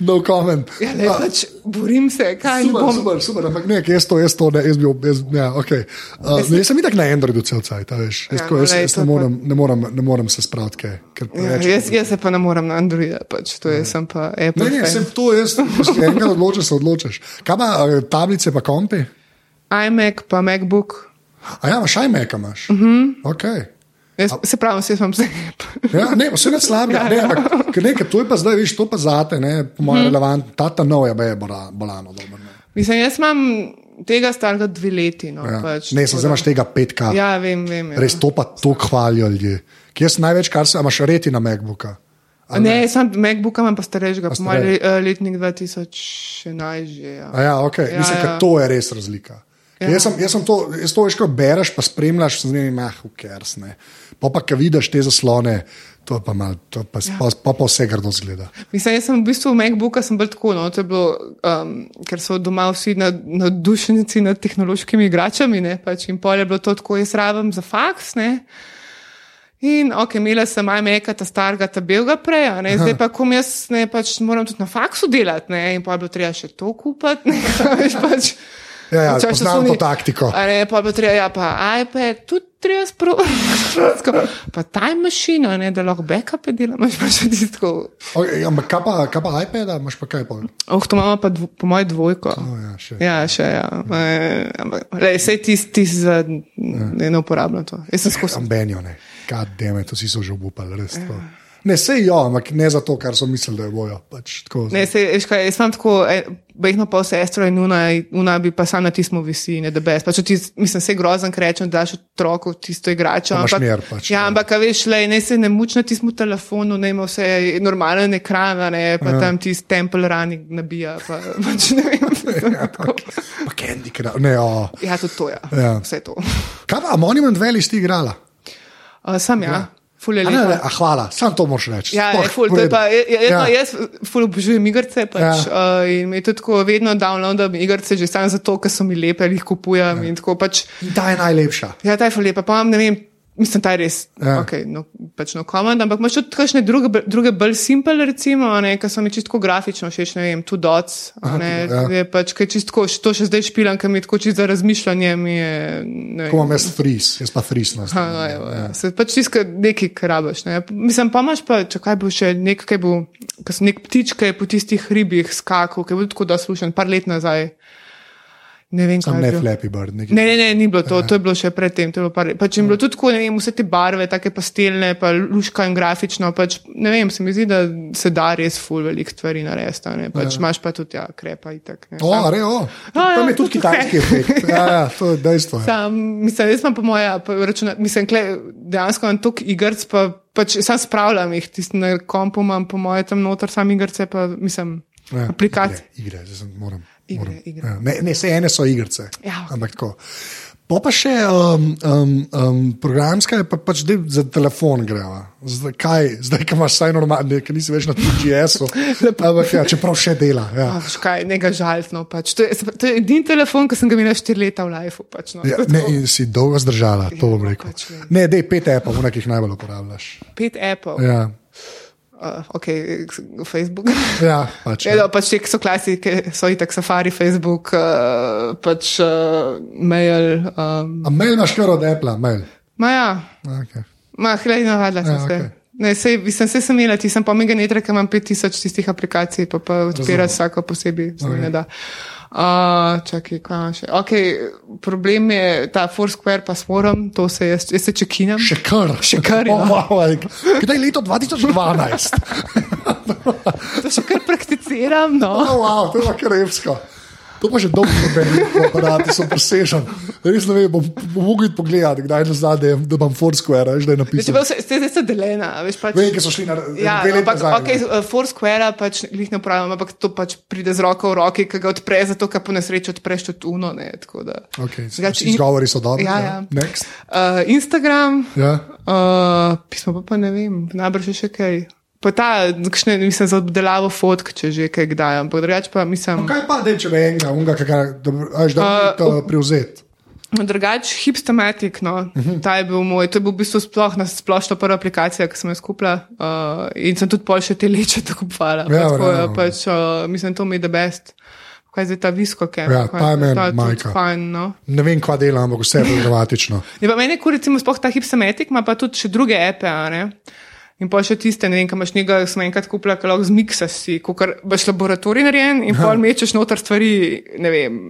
no comment. Ja, le, pač, borim se, kaj ne Super, bom. super, super, ampak ne, jaz to, jaz to, ne, jaz bi, jaz, ja, okay. uh, ne, jaz sem itak na Androidu cel cajt, a veš, jaz, Ja, tako, no, jaz, lej, jaz to ne, pa- morem, ne, morem, ne morem se spraviti, kaj, ker Ja, jaz, jaz se pa ne morem na Androida, pač, to je, sem pa Apple. Ne, ne, fan. sem to, jaz, če enkrat odločiš, se odločiš. Kaj pa tablice, pa kompi? iMac, pa MacBook. A ja, imaš iMac, imaš. Uh Mhm. -huh. okay. Jaz, se pravi, jaz imam vse. Ja, ne, vse ne slabega. Ne, ampak, ne, to je pa zdaj, veš, to pa zate, ne, po mojem, Mhm. relevantno. Ta ta nov je, bola- bolano dober. Ne, Mislim, jaz imam tega starega dve leti. No, ja. pač, ne sem zdaj da- imaš tega 5K. Ja, vem, vem. Ja. Res to pa to hvalijo ljudje. Kje sem največ, kar se, imaš reti na MacBooka? A Ne, sam MacBook imam pa starejšega, po mojem letnik 2011 že. Ja. A ja, okay. Ja, ja, Mislim, ja. to je res razlika. Ja. Jaz, sem, jaz sem to, jaz to veš, ko bereš, pa spremljaš, z njimi, ah, ukers. Pa pa, ki vidiš te zaslone, to pa mal, to pa, ja. pa, pa, pa vse grdo zgleda. Mislim, jaz sem v bistvu MacBooka sem bolj tako, no, to je bilo, um, ker so doma vsi nad- navdušenci nad tehnološkimi igračami, ne, pač in pol je bilo to tako, jaz rabim za faks, ne. In ok, imela sem iMac, ta starega, ta belega prej, a ne, zdaj pa kom jaz ne, pač moram tudi na faksu delati, ne, in pa je bilo treba še to kupiti, ne, veš pač. Ja, ja, Včasih poznam to taktiko. A ne, pa bilo treba, ja, pa iPad, tudi treba sproti, pa time mašina, ne, da lahko backupe delam, imaš pa še tisto. Okay, ampak kaj pa, kaj pa iPad, imaš pa kaj pol? Oh, to imamo pa dvo, po mojem dvojko. Oh, ja, še. Ja, še ja. Lej, sej ti, ti za ne, ne uporabljam to. Jaz sem skozi. Ambenijo, ne. Kaj deme, to si so že obupali, res to. Ne, sej jo, ampak ne za to, kar so mislili, da je bojo. Pač, tako, Ne, sej, kaj, jaz sem tako, bejno pa sestro in una, una bi pa sam na tismo visi, ne da bes. Pač, ti, mislim, se grozen, rečem, da daš otroku tisto igračo. Pa ampak- mir pač, ja, ja. ampak veš, lej, ne se ne muč na tismo telefonu, ne ima vse normalen ekran, ne, pa ja. tam tisti temple running nabija, pa pač ne vem. tako. Pa Candy Crush, ne, o. Ja, tudi to je. Ja. Ja. Vse to. Kaj pa, a Monument Valley si igrala? Uh, sam ja, ful je A, ne, ne, a, hvala, sam to moraš reči. Ja, Sploh je ful, to je pa, jaz, Ja. ja. jaz ful obožujem igrice pač, Ja. uh, in mi je tudi tako vedno downloadam igrice že samo zato, ker so mi lepe, jih kupujem ja. in tako pač. Ta je najlepša. Ja, ta je ful lepa, pa imam, ne vem, mislim, ta je res, Ja. ja. ok, no, pač no comment, ampak imaš tudi kakšne druge, druge bolj simple, recimo, ker so mi čisto grafično všeč, ne vem, two dots, a ne, ja. je pač, ker čisto, to še zdaj špilam, ker mi je tako čisto za razmišljanje, mi je, Ko imam jaz fris, jaz pa fris na evo, ja. Se pač tiska nekaj, kar rabiš. Ne. Mislim, pa imaš pa, če kaj bo še nekaj, kaj bo, nek ptič, ki je po tistih hribih skakal, ki je bil tako da slušen, par let nazaj. Ne vem, Sam ne je bilo. Flappy Bird. nekaj- Ne, ne, ne, ni bilo to, to je bilo še predtem. to je bilo par- Pač bilo tudi tako, vem, vse te barve, take pastelne, pa luška in grafično. Pač, ne vem, se mi zdi, da se da res ful velik stvari narediti. a ne. Pač imaš pa tudi, ja, krepa itak. Ne. O, Sam- re, o. ja, Tam je tudi kitajski efekt. Ja, ja, to je dejstvo. Ja. Sam, mislim, jaz imam po moje, pa računa, mislim, kle, dejansko imam toliko igrc, pa pač sam spravljam jih, tisti na kompu imam po moje tam noter, sam igrce, pa mislim, Ja, aplikacije. Igre, igre, zdaj sem- moram. Igre, igre. Ja, ne, ne, vse ene so igrice. Ja. Ampak tako. Po pa še um, um, um, programska, je pa pač zdaj za telefon greva. Zdaj, kaj, zdaj, ko imaš vsaj normalno, ker nisi več na TGS-u. Ja, čeprav še dela. Ja. Oh, škaj, nega žaltno. Pač. To, je, to je edini telefon, ki sem ga imela štiri leta v lifeu. Pač, no. Ja, ne, in si dolgo zdržala, to bom rekel. pač vem. Ne, dej pet appov, v nekih najbolj uporabljaš. Pet Apple, Ja, uh, ok, Facebook. ja pač. Ja, Ja. no, pač te, ki so klasike, so itak Safari, Facebook, uh, pač uh, mail. Um, A mail imaš kar od Apple, mail. ma ja, Okay. ma hlej navadila sem Ja, se. okej. Ne, sej, mislim, se sem imela, ti sem pa mega netra, ker imam 5000 tistih aplikacij, pa pa odpira vsako posebej, da. Uh, čakaj, kaj imam še? Ok, problem je ta Foursquare pa s forum, to se jaz, jaz se čekinam. Še kar. Še kar, ja. Oh, wow, kdaj je leto 2012? To še kar prakticiram, no. Oh, wow, to je kar evsko. To pa že dolgo ne aparati so presežen. Res ne vem, bom, bom mogel iti pogledati, kdaj je- da imam Foursquare, veš, da je vse, ste zdaj so delena, veš pač. Vem, ki so šli na Ja, dve leti ampak nazaj. okay, uh, Foursquare pač jih ne upravljam, ampak to pač pride z roko v roki, ki ga odpre, zato ker po nesreči odpreš tudi uno. Ne, tako da. Okay, vsi in- izgovori so dobri. Ja, ja. Next. Uh, Instagram, Ja. uh, pismo pa, pa ne vem, najbrž je še kaj. Pa ta, kakšne, mislim, za obdelavo fotk, če že kaj kdaj, ampak drugače pa mislim. Kaj pa, da če bi enega, unga, da, veš, da bi to prevzet. Drugač, hipstematik, no, uh -huh. ta je bil moj, to je bil v bistvu sploh na splošno prva aplikacija, ki sem jo skupila uh, in sem tudi pol še te leče tako kupovala. Ja, Ja, tako, verjamem. ja, pač, uh, mislim, to mi je the best. Kaj je ta visko, ki Ja, ta je meni majka. Fajn, no. Ne vem, kva dela, ampak vse je problematično. Je pa meni, ko recimo sploh ta hipstematik ima pa tudi še druge epe, ne. In pa še tiste, ne vem, kam imaš nekaj, sem enkrat kupila, ki lahko zmiksaš si, ko imaš laboratorij narejen in pol mečeš noter stvari, ne vem,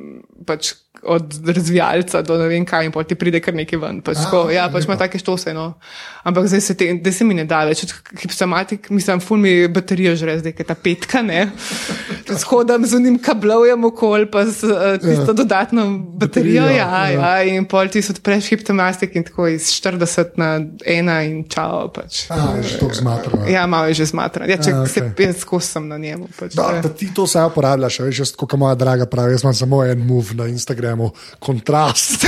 pač od razvijalca do ne vem kaj in pol ti pride kar nekaj ven. Pač, tako, ja, pač ima take štose, no. Ampak zdaj se, te, zdaj se mi ne da več, hipstematik, mislim, ful mi baterijo žre, zdaj je ta petka, ne. Shodam z unim kablovjem okol, pa z uh, tisto dodatno baterijo, Baterijo, ja, ja. ja, in pol ti odpreš hipstematik in tako iz 40 na 1 in čao. Pač. A, to zmatrano. Ja, malo je že zmatran. Ja, če A, okay. se pet skozi sem na njemu. Pač, Da, da ti to vse uporabljaš, veš, jaz, kot moja draga pravi, jaz imam samo en move na Instagramu, kontrast.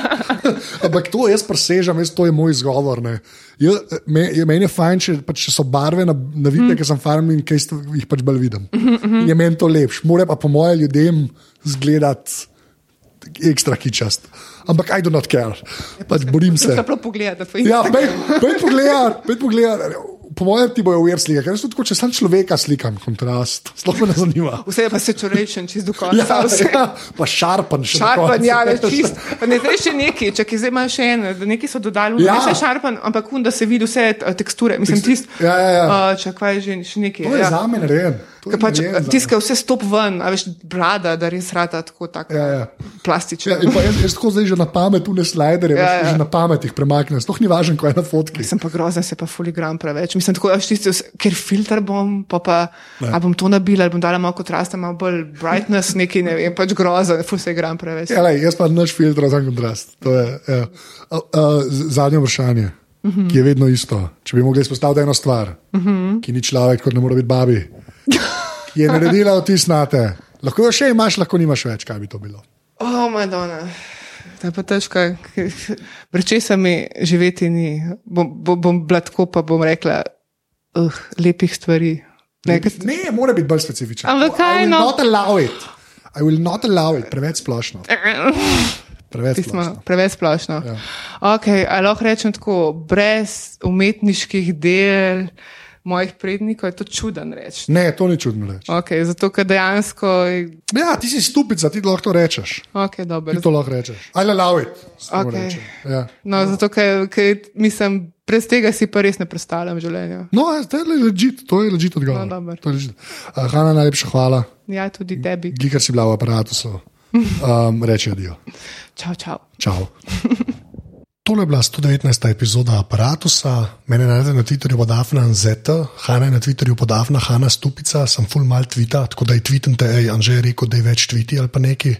Ampak to jaz presežem, jaz, to je moj izgovor. ne. Jaz, me, meni je fajn, če, pač, če so barve na, na videu, mm. ker sem farm in kaj jih pač bolj vidim. In je meni to lepš. More pa po mojem ljudem zgledati ekstra kičast. Ampak I do not care. Pač borim se. Ja, pej pogledaj, pej pogledaj. Po mojem ti bojo uver slike, ker jaz tudi, če sem človeka slikam, kontrast, sploh me ne zanima. Vse je pa saturation, čist do konca. Ja, vse. ja, pa šarpan še. Šarpan, ja, veš, čist. Pa ne zdaj še neki, če zdaj imaš še en, da neki so dodali, Ja. ne še šarpan, ampak un, da se vidi vse eh, teksture. Mislim, tist, Ja, ja, ja. Uh, če kaj je že, še neki. To je ja. za me narejen. Pač tiska vse stop ven, a veš, brada, da res rata tako, tako Ja, ja. plastično. Ja, jaz, jaz tako zdaj že na pamet, tu ne slajderje, Ja, ja, že na pamet jih premaknem, sploh ni važno, kaj je na fotki. Sem pa grozen, se pa fuligram preveč. Mislim, tako, až tisti, vse- ker filter bom, pa pa, a bom to nabila, ali bom dala malo kontrasta, malo bolj brightness, neki, ne vem, pač grozen, ful se igram preveč. Ja, lej, jaz pa naš filter za kontrast. To je ja. a, z- zadnje vprašanje, uh -huh. ki je vedno isto. Če bi mogli izpostaviti eno stvar, uh -huh. ki ni človek, kot ne more biti babi, ki je naredila vtis na te. Lahko jo še imaš, lahko nimaš več, kaj bi to bilo. O, oh, Madonna. To je pa težko. Brečesa mi živeti ni. Bom, bom, bom bila tako, pa bom rekla, uh, lepih stvari. Ne, ker- Ne, mora biti bolj specifičen. Ampak kaj, I will no? not allow it. I will not allow it, preveč splošno. Preveč Ti smo splošno. preveč splošno. Ja. Okay, ali lahko rečem tako, brez umetniških del mojih prednikov je to čuden reči. Ne, to ni čudno reči. Okay, zato, ker dejansko. Ja, ti si stupica, ti lahko to rečeš. Okay, dobro. Ti to lahko rečeš. I allow it. rečem. Ja. No, zato, ker, ker mislim, brez tega si pa res ne predstavljam življenja. No, to je legit, to je legit odgovor. No. To je legit. uh, Hanna, najlepša hvala. Ja, tudi tebi. Glikar si bila v aparatu. Um, reči adijo. Čau, čau. Čau. Tole je bila 119. epizoda aparata. Mene najdete na Twitterju pod Afna Zeta, Hanna je na Twitterju pod Afna Hanna Stupica, sem full mal tvita, tako da je tweetante, hej, Anže je rekel, da je več tviti ali pa neki.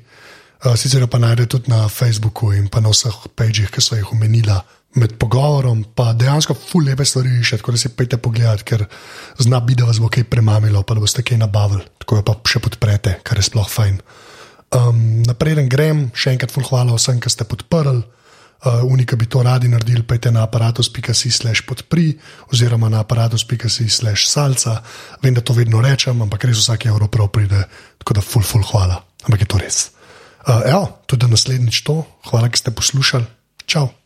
Uh, sicer pa najdete tudi na Facebooku in pa na vseh pageh, ki so jih omenila med pogovorom, pa dejansko full lepe stvari riše, tako da si pejte pogledat, ker zna biti, da vas bo kaj premamilo, pa da boste kaj nabavili, tako da pa še podprete, kar je sploh fajn. Um, naprej grem, še enkrat full hvala vsem, ki ste podprli. Uh, Unika bi to radi naredili, pejte na aparatus.si slash podpri oziroma na aparatus.si slash salca. Vem, da to vedno rečem, ampak res vsak evro prav pride, tako da full, full hvala. Ampak je to res. Uh, evo, tudi naslednjič to. Hvala, ki ste poslušali. Čau.